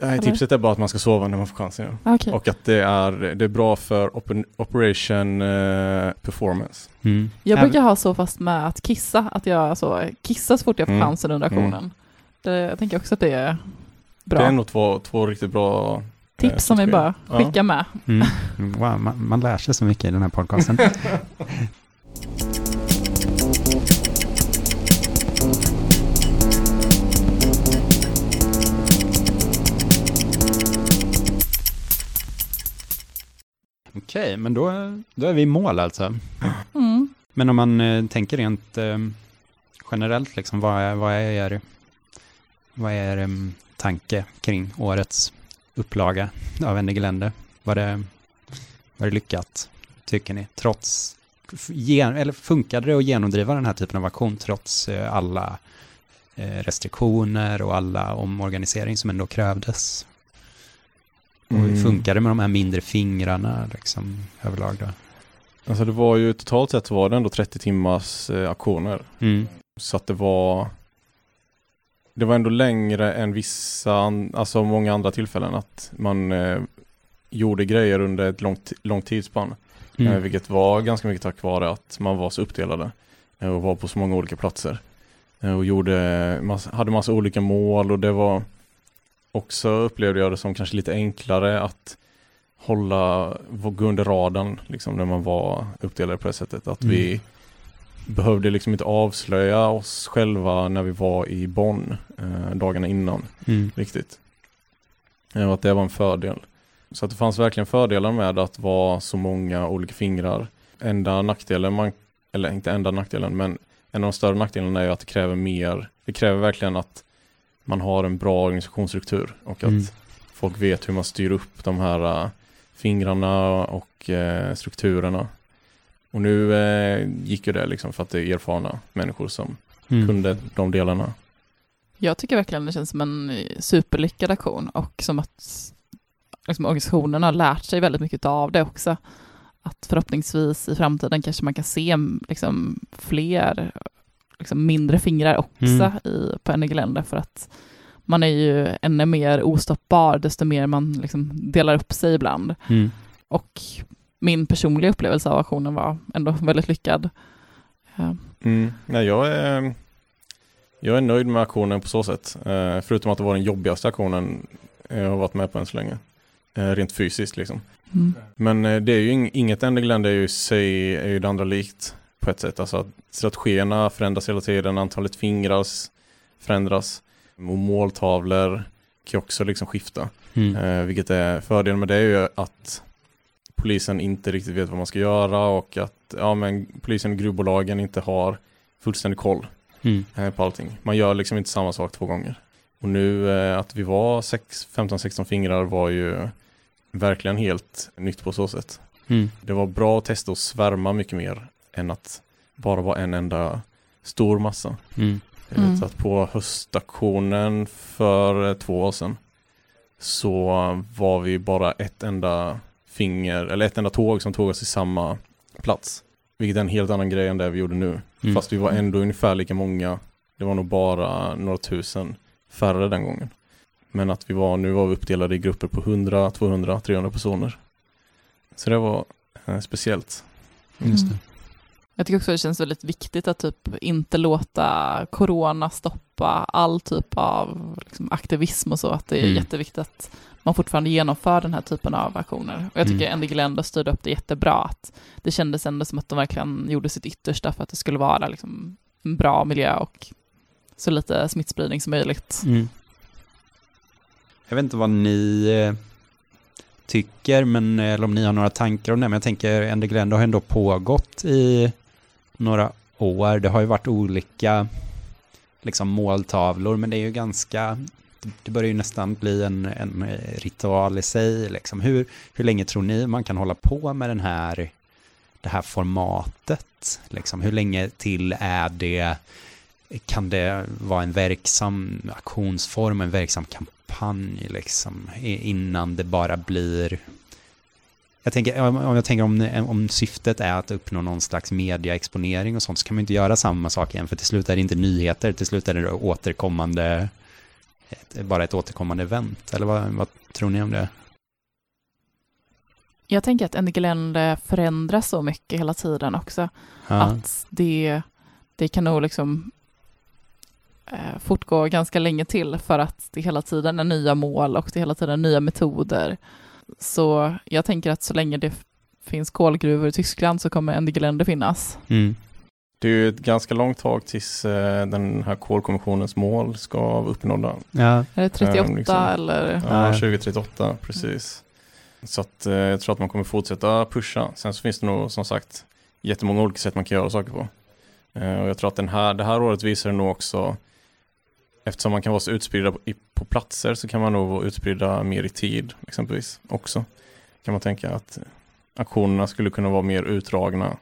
Nej, tipset är bara att man ska sova när man får chansen. Ja. Okay. Och att det är, det är bra för operation uh, performance. Mm. Jag brukar ha så fast med att kissa, att jag så kissar så fort jag får mm. chansen under aktionen. Mm. Det, jag tänker också att det är bra. Det är nog två, två riktigt bra Tips eh, som vi bara skickar ja. med. Mm. Wow, man, man lär sig så mycket i den här podcasten. Okej, okay, men då, då är vi i mål alltså. Mm. Men om man eh, tänker rent eh, generellt, liksom, vad, är, vad är er, vad är er um, tanke kring årets upplaga av Ennegelände? Var det, var det lyckat, tycker ni? Trots, gen, eller funkade det att genomdriva den här typen av aktion trots eh, alla eh, restriktioner och alla omorganisering som ändå krävdes? Och hur mm. funkar det med de här mindre fingrarna liksom, överlag då? Alltså det var ju totalt sett var det ändå 30 timmars eh, aktioner. Mm. Så att det var det var ändå längre än vissa, alltså många andra tillfällen att man eh, gjorde grejer under ett långt, långt tidsspann. Mm. Eh, vilket var ganska mycket tack vare att man var så uppdelade eh, och var på så många olika platser. Eh, och gjorde, massa, hade massa olika mål och det var också upplevde jag det som kanske lite enklare att hålla, gå under radarn liksom när man var uppdelad på det sättet. Att mm. vi behövde liksom inte avslöja oss själva när vi var i Bonn eh, dagarna innan mm. riktigt. Och att det var en fördel. Så att det fanns verkligen fördelar med att vara så många olika fingrar. Enda nackdelen, man, eller inte enda nackdelen, men en av de större nackdelarna är att det kräver mer. Det kräver verkligen att man har en bra organisationsstruktur och att mm. folk vet hur man styr upp de här uh, fingrarna och uh, strukturerna. Och nu uh, gick ju det liksom för att det är erfarna människor som mm. kunde de delarna. Jag tycker verkligen det känns som en superlyckad aktion och som att liksom, organisationen har lärt sig väldigt mycket av det också. Att förhoppningsvis i framtiden kanske man kan se liksom, fler liksom, mindre fingrar också mm. i, på Ennegeländer för att man är ju ännu mer ostoppbar desto mer man liksom delar upp sig ibland. Mm. Och min personliga upplevelse av aktionen var ändå väldigt lyckad. Ja. Mm. Ja, jag, är, jag är nöjd med aktionen på så sätt. Eh, förutom att det var den jobbigaste aktionen jag har varit med på än så länge. Eh, rent fysiskt liksom. Mm. Men eh, det är ju inget Endergland är ju i sig är ju det andra likt på ett sätt. Alltså strategierna förändras hela tiden, antalet fingrar förändras och måltavlor kan också liksom skifta. Mm. Eh, vilket är fördelen med det är ju att polisen inte riktigt vet vad man ska göra och att ja, men polisen och gruvbolagen inte har fullständig koll mm. eh, på allting. Man gör liksom inte samma sak två gånger. Och nu eh, att vi var 15-16 fingrar var ju verkligen helt nytt på så sätt. Mm. Det var bra att testa att svärma mycket mer än att bara vara en enda stor massa. Mm. Jag vet mm. att på höstaktionen för två år sedan så var vi bara ett enda finger, eller ett enda tåg som tog oss till samma plats. Vilket är en helt annan grej än det vi gjorde nu. Mm. Fast vi var ändå ungefär lika många. Det var nog bara några tusen färre den gången. Men att vi var, nu var vi uppdelade i grupper på 100, 200, 300 personer. Så det var eh, speciellt. Just det. Mm. Jag tycker också det känns väldigt viktigt att typ inte låta corona stoppa all typ av liksom, aktivism och så, att det är mm. jätteviktigt att man fortfarande genomför den här typen av aktioner. Och jag tycker mm. Andy ändå styrde upp det jättebra, att det kändes ändå som att de verkligen gjorde sitt yttersta för att det skulle vara liksom, en bra miljö och så lite smittspridning som möjligt. Mm. Jag vet inte vad ni eh, tycker, men, eller om ni har några tankar om det, men jag tänker Andy Glenn har ändå pågått i några år. Det har ju varit olika liksom, måltavlor, men det är ju ganska, det börjar ju nästan bli en, en eh, ritual i sig. Liksom. Hur, hur länge tror ni man kan hålla på med den här, det här formatet? Liksom? Hur länge till är det, kan det vara en verksam aktionsform, en verksam kampanj, liksom, innan det bara blir jag tänker, om jag tänker om, om syftet är att uppnå någon slags mediaexponering och sånt så kan man inte göra samma sak igen för till slut är det inte nyheter, till slut är det återkommande, bara ett återkommande event. Eller vad, vad tror ni om det? Jag tänker att NGLN förändras så mycket hela tiden också. Ja. Att det, det kan nog liksom eh, fortgå ganska länge till för att det hela tiden är nya mål och det hela tiden är nya metoder. Så jag tänker att så länge det finns kolgruvor i Tyskland så kommer NDG-länder finnas. Mm. Det är ju ett ganska långt tag tills eh, den här kolkommissionens mål ska vara uppnådda. Ja. Är det 38 um, liksom, eller? Ja, 2038, precis. Mm. Så att, eh, jag tror att man kommer fortsätta pusha. Sen så finns det nog som sagt jättemånga olika sätt man kan göra saker på. Eh, och jag tror att den här, det här året visar det nog också eftersom man kan vara så utspridda på, på platser så kan man nog vara utspridda mer i tid exempelvis också. Kan man tänka att aktionerna skulle kunna vara mer utdragna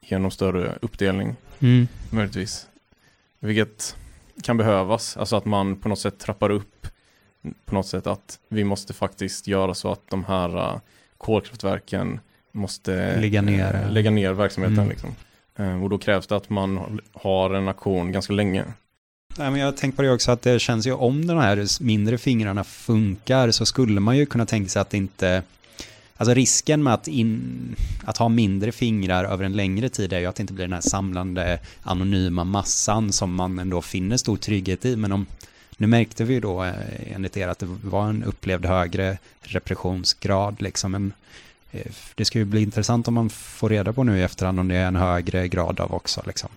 genom större uppdelning mm. möjligtvis. Vilket kan behövas, alltså att man på något sätt trappar upp på något sätt att vi måste faktiskt göra så att de här uh, kolkraftverken måste lägga ner, uh, lägga ner verksamheten. Mm. Liksom. Uh, och då krävs det att man har en aktion ganska länge. Nej, men jag har tänkt på det också att det känns ju om de här mindre fingrarna funkar så skulle man ju kunna tänka sig att det inte Alltså risken med att, in, att ha mindre fingrar över en längre tid är ju att det inte blir den här samlande anonyma massan som man ändå finner stor trygghet i. Men om, nu märkte vi ju då eh, enligt er att det var en upplevd högre repressionsgrad. Liksom. Men eh, det ska ju bli intressant om man får reda på nu i efterhand om det är en högre grad av också liksom,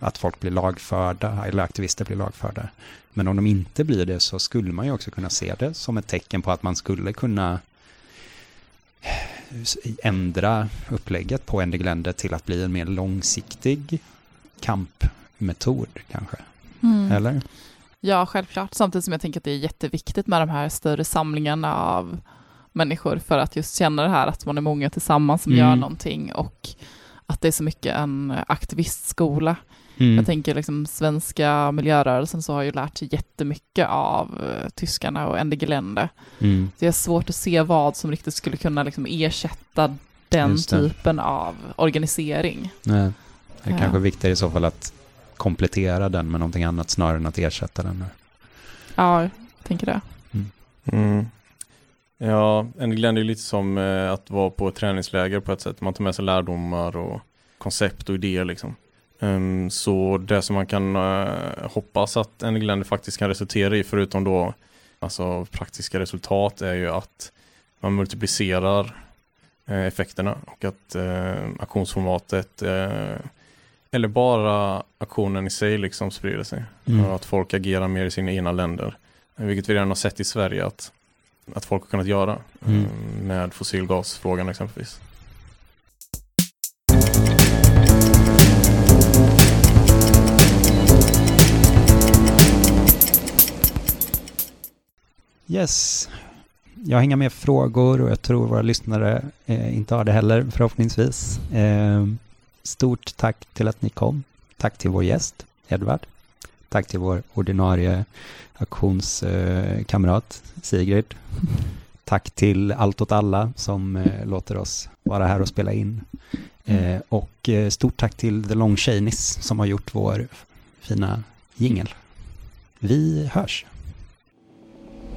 att folk blir lagförda, eller aktivister blir lagförda. Men om de inte blir det så skulle man ju också kunna se det som ett tecken på att man skulle kunna ändra upplägget på Endergländer till att bli en mer långsiktig kampmetod kanske. Mm. Eller? Ja, självklart. Samtidigt som jag tänker att det är jätteviktigt med de här större samlingarna av människor för att just känna det här att man är många tillsammans som mm. gör någonting och att det är så mycket en aktivistskola Mm. Jag tänker liksom svenska miljörörelsen så har ju lärt sig jättemycket av uh, tyskarna och Ende Gelände. Mm. Det är svårt att se vad som riktigt skulle kunna liksom ersätta den typen av organisering. Nej. Det är ja. kanske viktigare i så fall att komplettera den med någonting annat snarare än att ersätta den. Ja, jag tänker det. Mm. Mm. Ja, en glädje är lite som eh, att vara på ett träningsläger på ett sätt. Man tar med sig lärdomar och koncept och idéer liksom. Um, så det som man kan uh, hoppas att en glädje faktiskt kan resultera i, förutom då alltså praktiska resultat, är ju att man multiplicerar uh, effekterna och att uh, aktionsformatet eller bara aktionen i sig liksom sprider sig. Mm. Och att folk agerar mer i sina egna länder. Vilket vi redan har sett i Sverige att, att folk har kunnat göra. Mm. Eh, med fossilgasfrågan exempelvis. Yes. Jag inga mer frågor och jag tror våra lyssnare eh, inte har det heller förhoppningsvis. Eh, Stort tack till att ni kom. Tack till vår gäst, Edvard. Tack till vår ordinarie aktionskamrat Sigrid. Tack till Allt åt alla som eh, låter oss vara här och spela in. Eh, och eh, stort tack till The Long Chainies som har gjort vår fina jingel. Vi hörs.